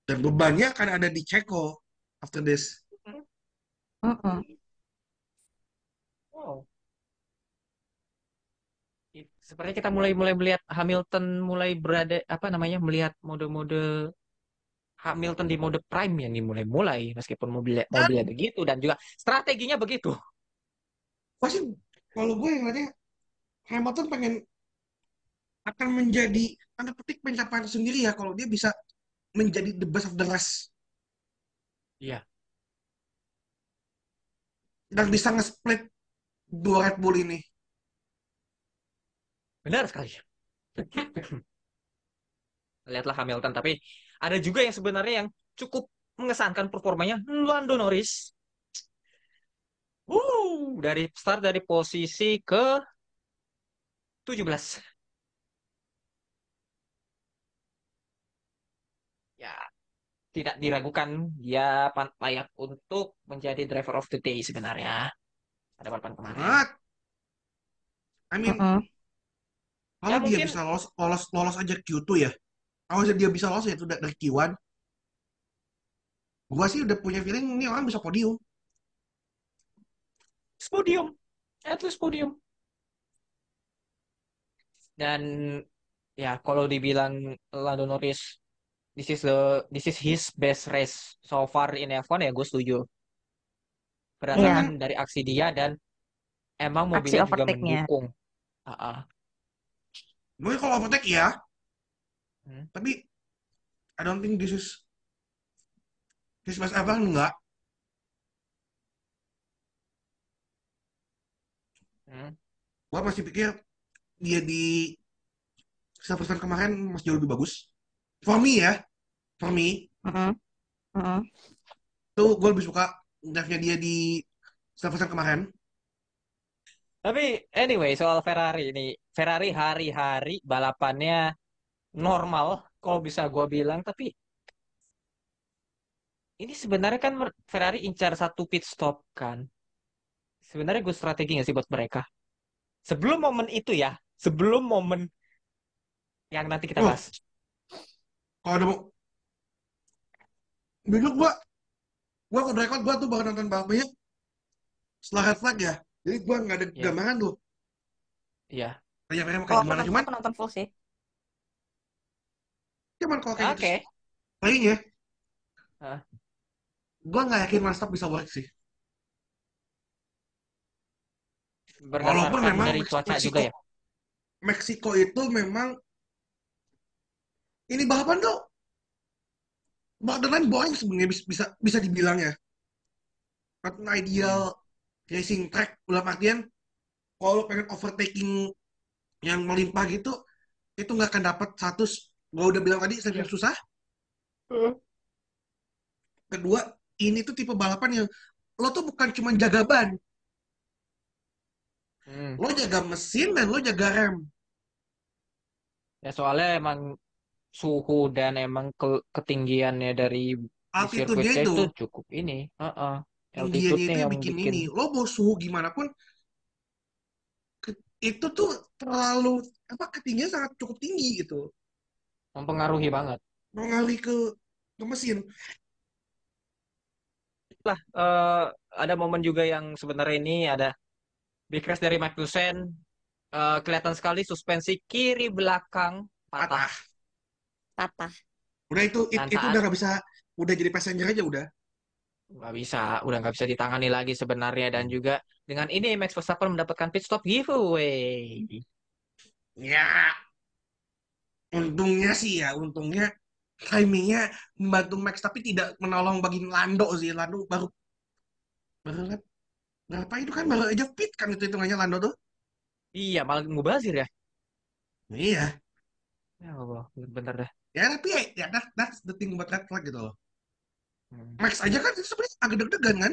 dan bebannya akan ada di Ceko after this. Wow. Sepertinya kita mulai mulai melihat Hamilton mulai berada apa namanya melihat mode-mode Hamilton di mode prime yang dimulai-mulai meskipun mobilnya mobilnya begitu dan juga strateginya begitu. pasti kalau gue ngeliatnya Hamilton pengen akan menjadi tanda petik pencapaian sendiri ya kalau dia bisa menjadi the best of the rest Iya. dan bisa nge-split dua Red Bull ini Benar sekali. Lihatlah Hamilton, tapi ada juga yang sebenarnya yang cukup mengesankan performanya Lando Norris. Uh, dari start dari posisi ke 17. Ya, tidak diragukan dia layak untuk menjadi driver of the day sebenarnya. Pada balapan kemarin. But, I mean Mm-mm. kalau Ya, dia mungkin- bisa lolos lolos lolos aja Q2 ya kalau dia bisa lolos ya itu dari Q1 gua sih udah punya feeling ini orang bisa podium podium at least podium dan ya kalau dibilang Lando Norris this is the this is his best race so far in F1 ya gue setuju berdasarkan dari aksi dia dan emang Aksi mobilnya juga overtake-nya. mendukung Ah, ah. mungkin kalau overtake ya Hmm. tapi I don't think this is his best ever enggak Hmm. Gua masih pikir dia di Silverstone kemarin masih jauh lebih bagus. For me ya, for me, Mm-mm. Mm-mm. tuh gue lebih suka drive-nya dia di Silverstone kemarin. Tapi anyway, soal Ferrari ini, Ferrari hari-hari balapannya normal, kalau bisa gua bilang. Tapi ini sebenarnya kan Ferrari incar satu pit stop kan. Sebenarnya gue strategi nggak sih buat mereka? Sebelum momen itu ya, sebelum momen yang nanti kita bahas. Kalau ada mau, dulu gue, gue ke record gue tuh baru nonton balapnya setelah red flag ya. Jadi gue nggak ada Ya, gambaran tuh. iya. Kayak kayak Kalau aku gimana. Cuman, nonton full sih. cuman kalau kayak Oke. gitu playnya, Hah, gue nggak yakin Verstappen bisa work sih. Walaupun memang dari cuaca juga Meksiko, ya. Meksiko itu memang ini balapan tuh borderline boring sebenarnya bisa bisa bisa dibilang ya. Not an ideal Hmm. racing track dalam artian kalau pengen overtaking yang melimpah gitu itu nggak akan dapat satu gue udah bilang tadi sering susah kedua ini tuh tipe balapan yang lo tuh bukan cuma jaga ban Hmm. lo jaga mesin dan lo jaga rem Ya soalnya emang suhu dan emang ke- ketinggiannya dari sirkuitnya itu itu cukup ini. Heeh. tingginya itu Altitude-nya yang yang bikin bikin ini lo mau suhu gimana pun itu tuh terlalu apa ketinggian sangat cukup tinggi gitu mempengaruhi banget. mengalir ke ke mesin Lah, eh, ada momen juga yang sebenarnya ini ada big crash dari Magnussen. Eh, kelihatan sekali suspensi kiri belakang patah. patah Patah. udah itu it- itu udah nggak bisa udah jadi passenger aja udah nggak bisa, udah nggak bisa ditangani lagi sebenarnya dan juga dengan ini Max Verstappen mendapatkan pit stop giveaway. ya untungnya sih ya untungnya timingnya membantu Max tapi tidak menolong bagi Lando sih Lando baru baru berapa itu kan baru aja pit kan itu hitungannya Lando tuh Iya, malah ngubazir ya. iya Ya Allah, bener-bener dah. Ya tapi ya, ya that, that's the thing about red flag gitu loh Hmm. Max aja kan itu sebenarnya agak deg-degan kan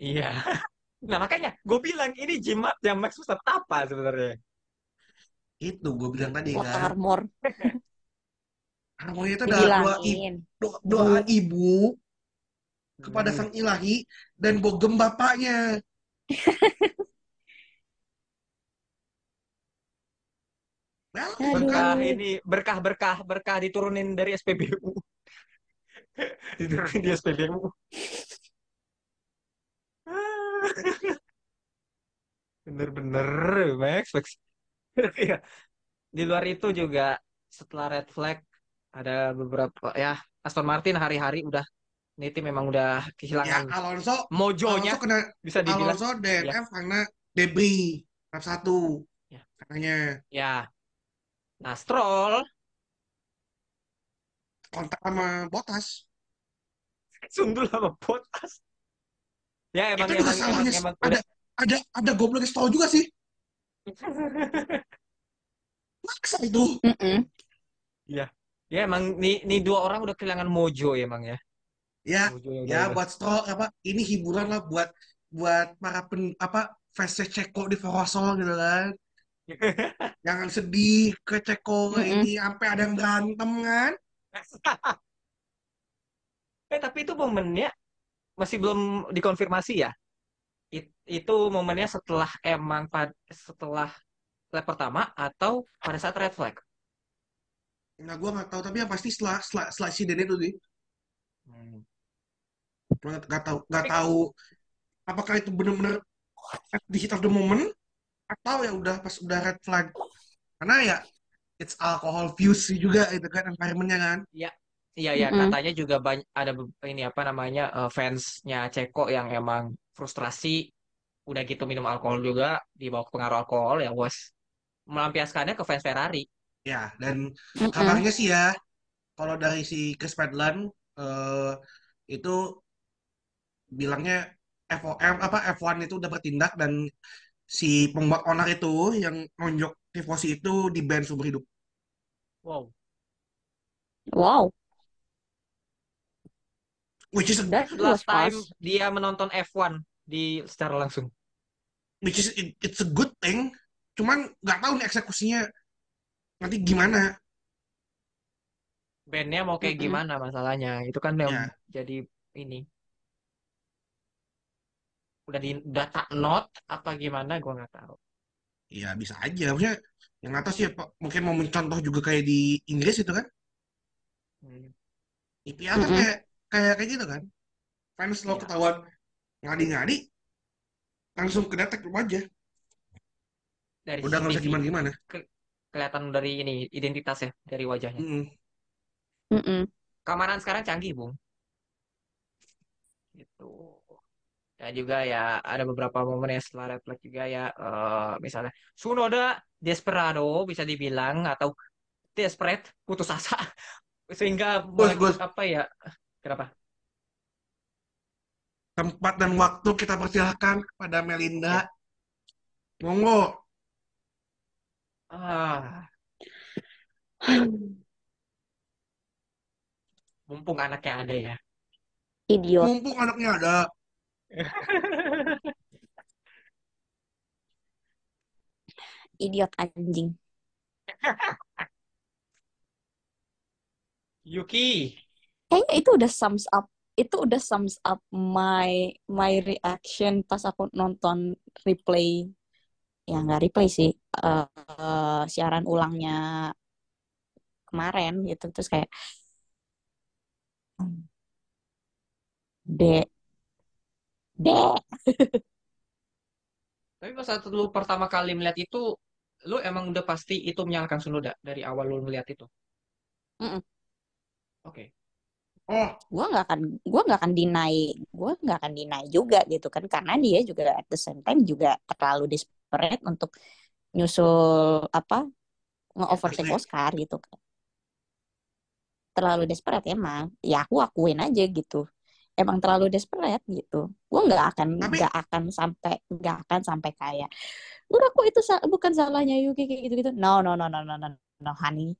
Iya. Nah makanya gue bilang ini jimatnya Max Verstappen apa sebenarnya? itu gue bilang tadi Water kan armor. harmonia itu adalah doa, i- Dibilangin. doa, doa Bu. ibu kepada Hmm. sang ilahi dan bogem bapaknya Berkah ini. berkah berkah berkah diturunin dari SPBU. Diturunin di SPBU. Bener-bener Max Max. Iya. Di luar itu juga setelah red flag ada beberapa ya Aston Martin hari-hari udah ini tim memang udah ya kehilangan Alonso mojonya Alonso kena bisa dibilang. Alonso ya DNF karena debris lap satu. Ya. Katanya. Ya nah Stroll. Kontak sama Bottas. Sundul sama Bottas. Ya emang itu juga emang emang salahnya. emang ada udah ada ada goblok Stroll juga sih. Maksa itu. Mm-mm. ya ya emang nih nih dua orang udah kehilangan mojo ya emang ya. Ya ya udah buat Stroll apa ini hiburan lah buat buat para pen apa fans Ceko di Forosol gitu kan jangan sedih ke Ceko ke Mm-mm. ini sampai ada yang berantem kan eh tapi itu momennya masih belum dikonfirmasi ya It- itu momennya setelah emang pad- setelah lap pertama atau pada saat red flag nah gue nggak tahu tapi yang pasti setelah setelah, setelah insiden itu sih Hmm. Nggak tahu nggak tahu apakah itu benar-benar the heat of the moment atau ya udah pas udah red flag. Karena ya it's alcohol fuse juga itu kan environmentnya kan. Ya iya ya Mm-mm. katanya juga banyak ada ini apa namanya eh, fansnya Ceko yang emang frustrasi udah gitu minum alkohol juga dibawa ke pengaruh alkohol ya was. Melampiaskannya ke fans Ferrari. Ya dan Mm-mm. kabarnya sih ya kalau dari si Chris Padland eh, itu bilangnya FOM apa F1 itu udah bertindak dan si pembuat onar itu yang nonjok tifosi itu di band seumur hidup. Wow. Wow, Which is that was Last time fast. dia menonton F1 di secara langsung. which is it- it's a good thing. Cuman nggak tahu nih eksekusinya nanti gimana. Bandnya mau kayak Mm-mm. gimana masalahnya? Itu kan yang Ya. jadi ini. Udah di udah tak not apa gimana? Gua nggak tahu. Ya bisa aja. Maksudnya yang atas ya Pak, mungkin mau mencontoh juga kayak di Inggris itu kan. Hmm. IPA kan Mm-mm. kayak kayak kayak gitu kan. Fans lo Iya. ketahuan ngadi-ngadi langsung kedetek aja. Dari Udah nggak usah CCTV gimana-gimana. kelihatan dari ini identitasnya dari wajahnya. Mm-mm. Mm-mm. Keamanan sekarang canggih, Bung. Gitu. Dan juga ya ada beberapa momen yang setelah red flag juga ya eh, misalnya Sunoda desperado bisa dibilang atau desperate putus asa sehingga bagi- Gus. apa ya kenapa? Tempat dan waktu kita persilahkan kepada Melinda. Monggo. Ah, mumpung anaknya ada ya. Idiot. Mumpung anaknya ada. Idiot anjing. Yuki. Kayaknya itu udah sums up. Itu udah sums up my my reaction pas aku nonton replay. Ya nggak replay sih. eh, eh, siaran ulangnya kemarin gitu. Terus kayak dek dek Tapi pas saat lu pertama kali melihat itu, lu emang udah pasti itu menyalahkan Sunoda dari awal lu melihat itu. Mm-mm. Oke. Oh, gue nggak akan gue nggak akan deny gue nggak akan deny juga gitu kan karena dia juga at the same time juga terlalu desperate untuk nyusul apa nge-overtake. Oscar gitu kan terlalu desperate emang ya aku akuin aja gitu emang terlalu desperate gitu gue nggak akan Tapi- nggak akan sampai nggak akan sampai kayak udah kok itu sa- bukan salahnya Yuki kayak gitu gitu no no no no no no no honey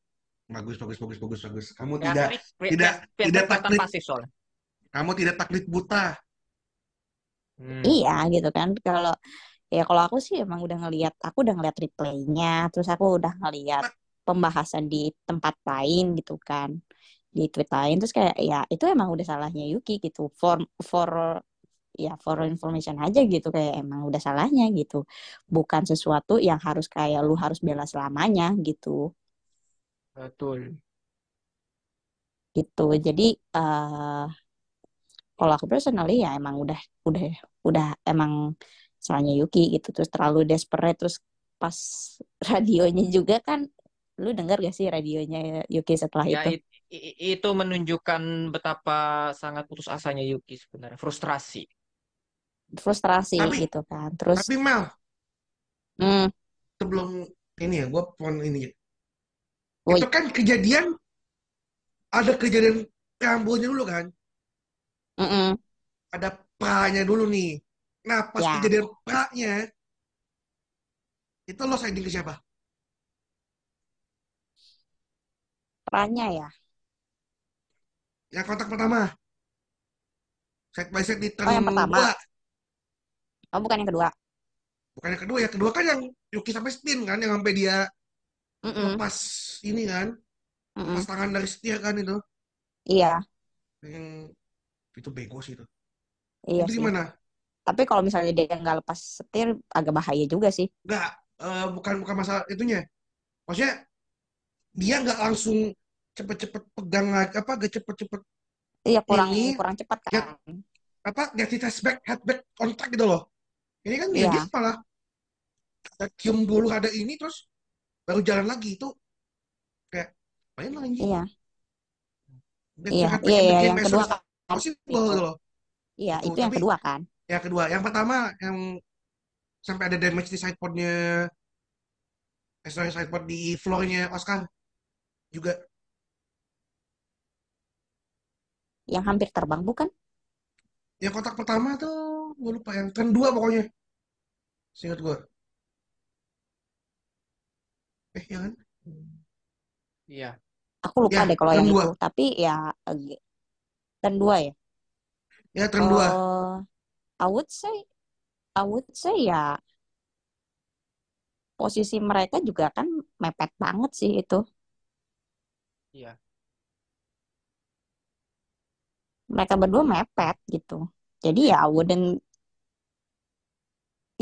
bagus, bagus, bagus, bagus, bagus. Kamu Ya, tidak, tapi tidak- kelihatan tidak taklid. pasif soalnya. kamu tidak taklid buta. Hmm. Iya gitu kan kalau ya kalau aku sih emang udah ngelihat aku udah ngeliat replaynya terus aku udah ngeliat pembahasan di tempat lain gitu kan di tweet lain terus kayak ya itu emang udah salahnya Yuki gitu. For for ya for information aja gitu kayak emang udah salahnya gitu. Bukan sesuatu yang harus kayak lu harus bela selamanya gitu. Betul. gitu. Jadi eh kalau aku personally ya emang udah udah udah emang salahnya Yuki gitu. Terus terlalu desperate terus pas radionya juga kan lu denger gak sih radionya Yuki setelah Ya itu it- itu menunjukkan betapa sangat putus asanya Yuki sebenarnya, frustrasi. frustrasi Tapi- gitu kan terus Tapi Mel, hmm, sebelum ini ya, gue pohon ini. Woi. Itu kan kejadian, ada kejadian preambulnya dulu kan. mm-mm. Ada pra-nya dulu nih. Nah, pas Ya. kejadian pra-nya, itu lo siding ke siapa? Perannya ya Yang kontak pertama. Side by side di turn Oh, yang pertama. dua. oh bukan yang kedua Bukan yang kedua, yang kedua kan yang Yuki sampai spin kan, yang sampai dia Mm-mm, lepas ini kan, mm-mm. lepas tangan dari setir kan itu. iya Yang itu bego sih itu. iya itu sih gimana? tapi kalau misalnya dia nggak lepas setir agak bahaya juga sih Nggak, eh, bukan bukan masalah itunya. Maksudnya dia nggak langsung cepet-cepet pegang lagi apa gak cepet-cepet iya kurang Ini- kurang cepat ya, kan apa ganti headback headback kontak gitu loh. Ini kan dia, Iya. dia malah ada cium dulu ada ini terus baru jalan lagi itu kayak main anjing. iya iya iya iya game yang kedua kan gitu loh. iya Itu, itu yang kedua kan Yang kedua, yang pertama yang sampai ada damage di sidepodnya eh, sorry, sidepod di floornya Oscar juga yang hampir terbang bukan yang kotak pertama tuh gue lupa yang turn dua pokoknya seingat gue Eh, ya kan? Iya. Aku lupa Ya, deh kalau yang dua. itu. Tapi ya ag- turn dua ya. Ya, turn dua. Eh, I would say, I would say ya posisi mereka juga kan mepet banget sih itu. Iya. Mereka berdua mepet gitu. Jadi ya I wouldn't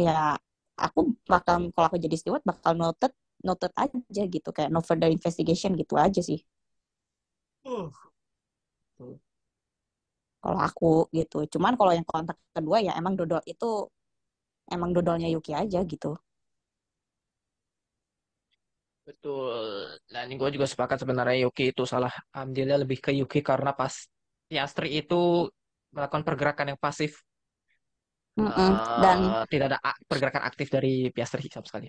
ya aku bakal kalau aku jadi steward bakal noted noted aja gitu. Kayak no further investigation gitu aja sih. Kalau aku gitu. Cuman kalau yang kontak kedua ya emang dodol itu emang dodolnya Yuki aja gitu. Betul. Dan gue juga sepakat sebenarnya Yuki itu salah. Ambilnya lebih ke Yuki karena pas Piastri itu melakukan pergerakan yang pasif. Mm-mm. dan Eh, tidak ada pergerakan aktif dari Piastri sama sekali.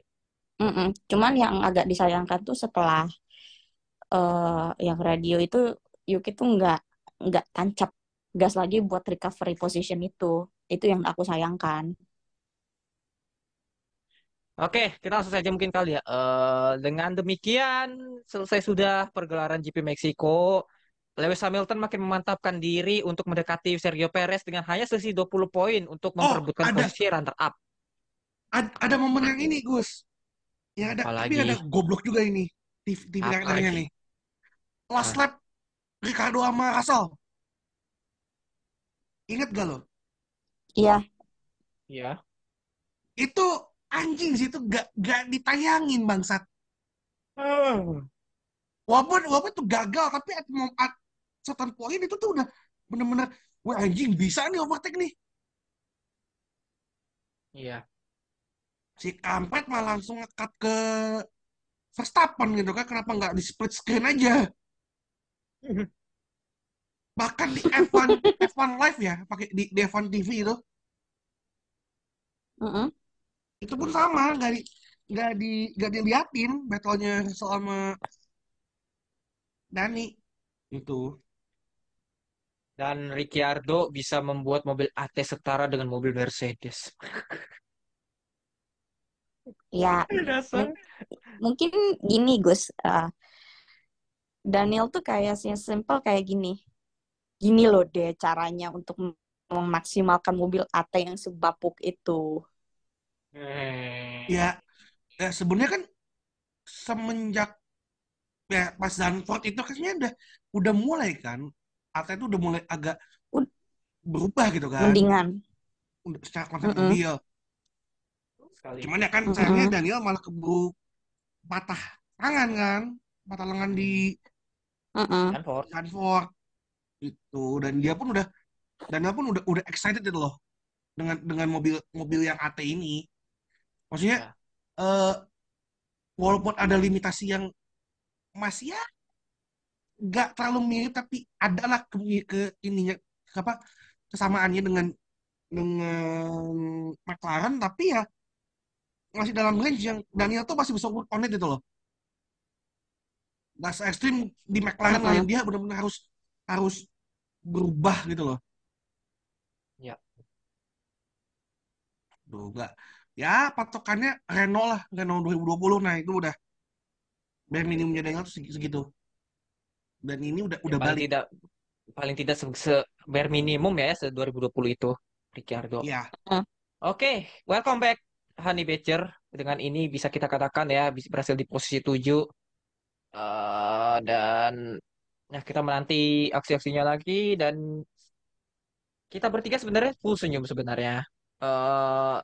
mm-mm. cuman yang agak disayangkan tuh setelah eh yang radio itu Yuki tuh nggak nggak tancap gas lagi buat recovery position itu itu yang aku sayangkan Oke, kita langsung saja mungkin kali ya. Eh, dengan demikian selesai sudah pergelaran GP Meksiko. Lewis Hamilton makin memantapkan diri untuk mendekati Sergio Perez dengan hanya selisih 20 poin untuk Oh, memperebutkan ada. posisi runner up. Ad- ada momen yang ini, Gus. Ya ada, tapi Apalagi? ada goblok juga ini. TV Apalagi? karakternya nih. Last Ah. lap Ricardo sama Russell. Ingat gak lo? iya Iya. Itu anjing sih itu gak, gak ditayangin bangsat. Walaupun walaupun itu gagal tapi at, at certain point itu tuh udah bener-bener wah anjing bisa nih overtake nih. Iya. Si kampret malah langsung ngekat ke Verstappen gitu kan kenapa nggak di split screen aja? Bahkan di F1 F1 live ya pakai di, di F1 TV itu Mm-mm. itu pun sama nggak di nggak di nggak diliatin battlenya selama Dani itu Dan Ricciardo bisa membuat mobil AT setara dengan mobil Mercedes. ya mungkin gini Gus eh, Daniel tuh kayak simple kayak gini gini loh deh caranya untuk mem- memaksimalkan mobil AT yang sebapuk itu Hmm. ya ya sebenarnya kan semenjak ya pas Zandvoort itu kayaknya udah udah mulai kan Ata itu udah mulai agak berubah gitu kan mendingan Udah secara konsep Mm-mm. mobil Sekali. cuman ya kan Mm-mm. sayangnya Daniel malah keburu patah tangan kan patah lengan di Mm-mm. Dan Ford. Zandvoort itu dan dia pun udah Daniel pun udah udah excited gitu loh dengan dengan mobil mobil yang AT ini maksudnya eh walaupun ada limitasi yang masih ya nggak terlalu mirip tapi adalah ke, ke ininya apa kesamaannya dengan dengan McLaren tapi ya masih dalam range yang Daniel tuh masih bisa work on it gitu loh se ekstrim di McLaren Mm-mm. lain dia benar-benar harus harus berubah gitu loh Ya. Nggak ya patokannya Renault lah Renault 2020 nah itu udah bare minimumnya Daniel tuh seg- segitu dan ini udah Ya, udah paling balik tidak paling tidak se, se- bare minimum ya se 2020 itu Ricciardo. ya Oke, welcome back Honey Badger. Dengan ini bisa kita katakan ya berhasil di posisi 7 Eh, dan ya kita menanti aksi-aksinya lagi dan kita bertiga sebenarnya full senyum sebenarnya. Eh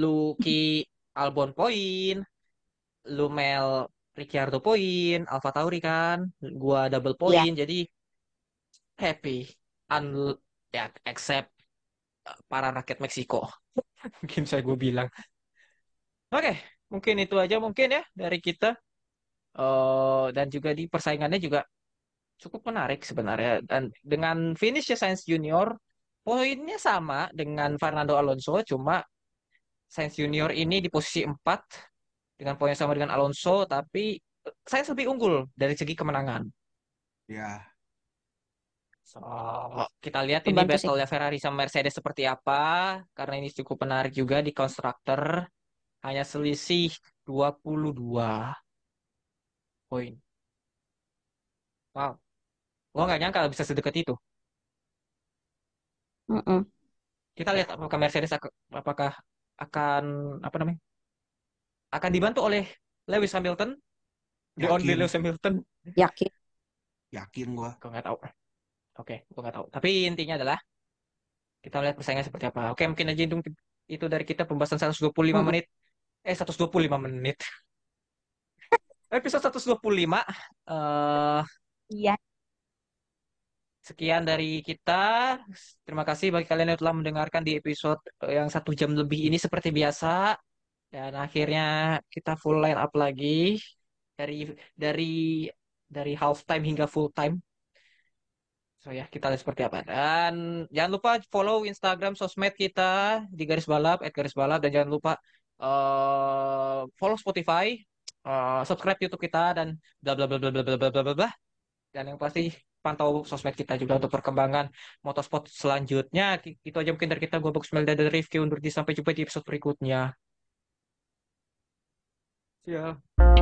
Lucky Albon poin, Lumel Ricciardo poin, Alfa Tauri kan, gua double poin, jadi happy. Un ya except eh, para rakyat Meksiko. Mungkin saya gue bilang. Oke, mungkin itu aja mungkin ya dari kita. Eh dan juga di persaingannya juga cukup menarik sebenarnya. Dan dengan finish Sainz Junior, poinnya sama dengan Fernando Alonso, cuma Sainz Junior ini di posisi 4 dengan poin yang sama dengan Alonso, tapi Sainz lebih unggul dari segi kemenangan. ya So, kita lihat ini Kebantu sih. battle-nya Ferrari sama Mercedes seperti apa, karena ini cukup menarik juga di konstruktor. Hanya selisih 22. poin. Wow. Gua nggak nyangka bisa sedekat itu. Mm-mm. Kita lihat apakah Mercedes ak- apakah akan apa namanya? Akan dibantu oleh Lewis Hamilton, the only Yakin. Lewis Hamilton. Yakin. Yakin gua. Gue nggak tahu. Oke, gue nggak tahu. Tapi intinya adalah kita lihat persaingan seperti apa. Oke, mungkin aja itu, itu dari kita pembahasan 125 Mm-mm. menit. Eh, 125 menit. Episode 125. Eh, Iya. sekian dari kita. Terima kasih bagi kalian yang telah mendengarkan di episode eh, yang satu jam lebih ini seperti biasa. Dan akhirnya kita full line up lagi dari dari dari half time hingga full time. So ya, kita lihat seperti apa. Dan jangan lupa follow Instagram sosmed kita di garis balap, garis balap dan jangan lupa eh, follow Spotify, eh, subscribe YouTube kita dan bla bla bla bla bla bla bla bla bla. Dan yang pasti pantau sosmed kita juga untuk perkembangan motorsport selanjutnya. Itu aja mungkin dari kita. Gue Box Melda dari Rifki undur sampai jumpa di episode berikutnya. See.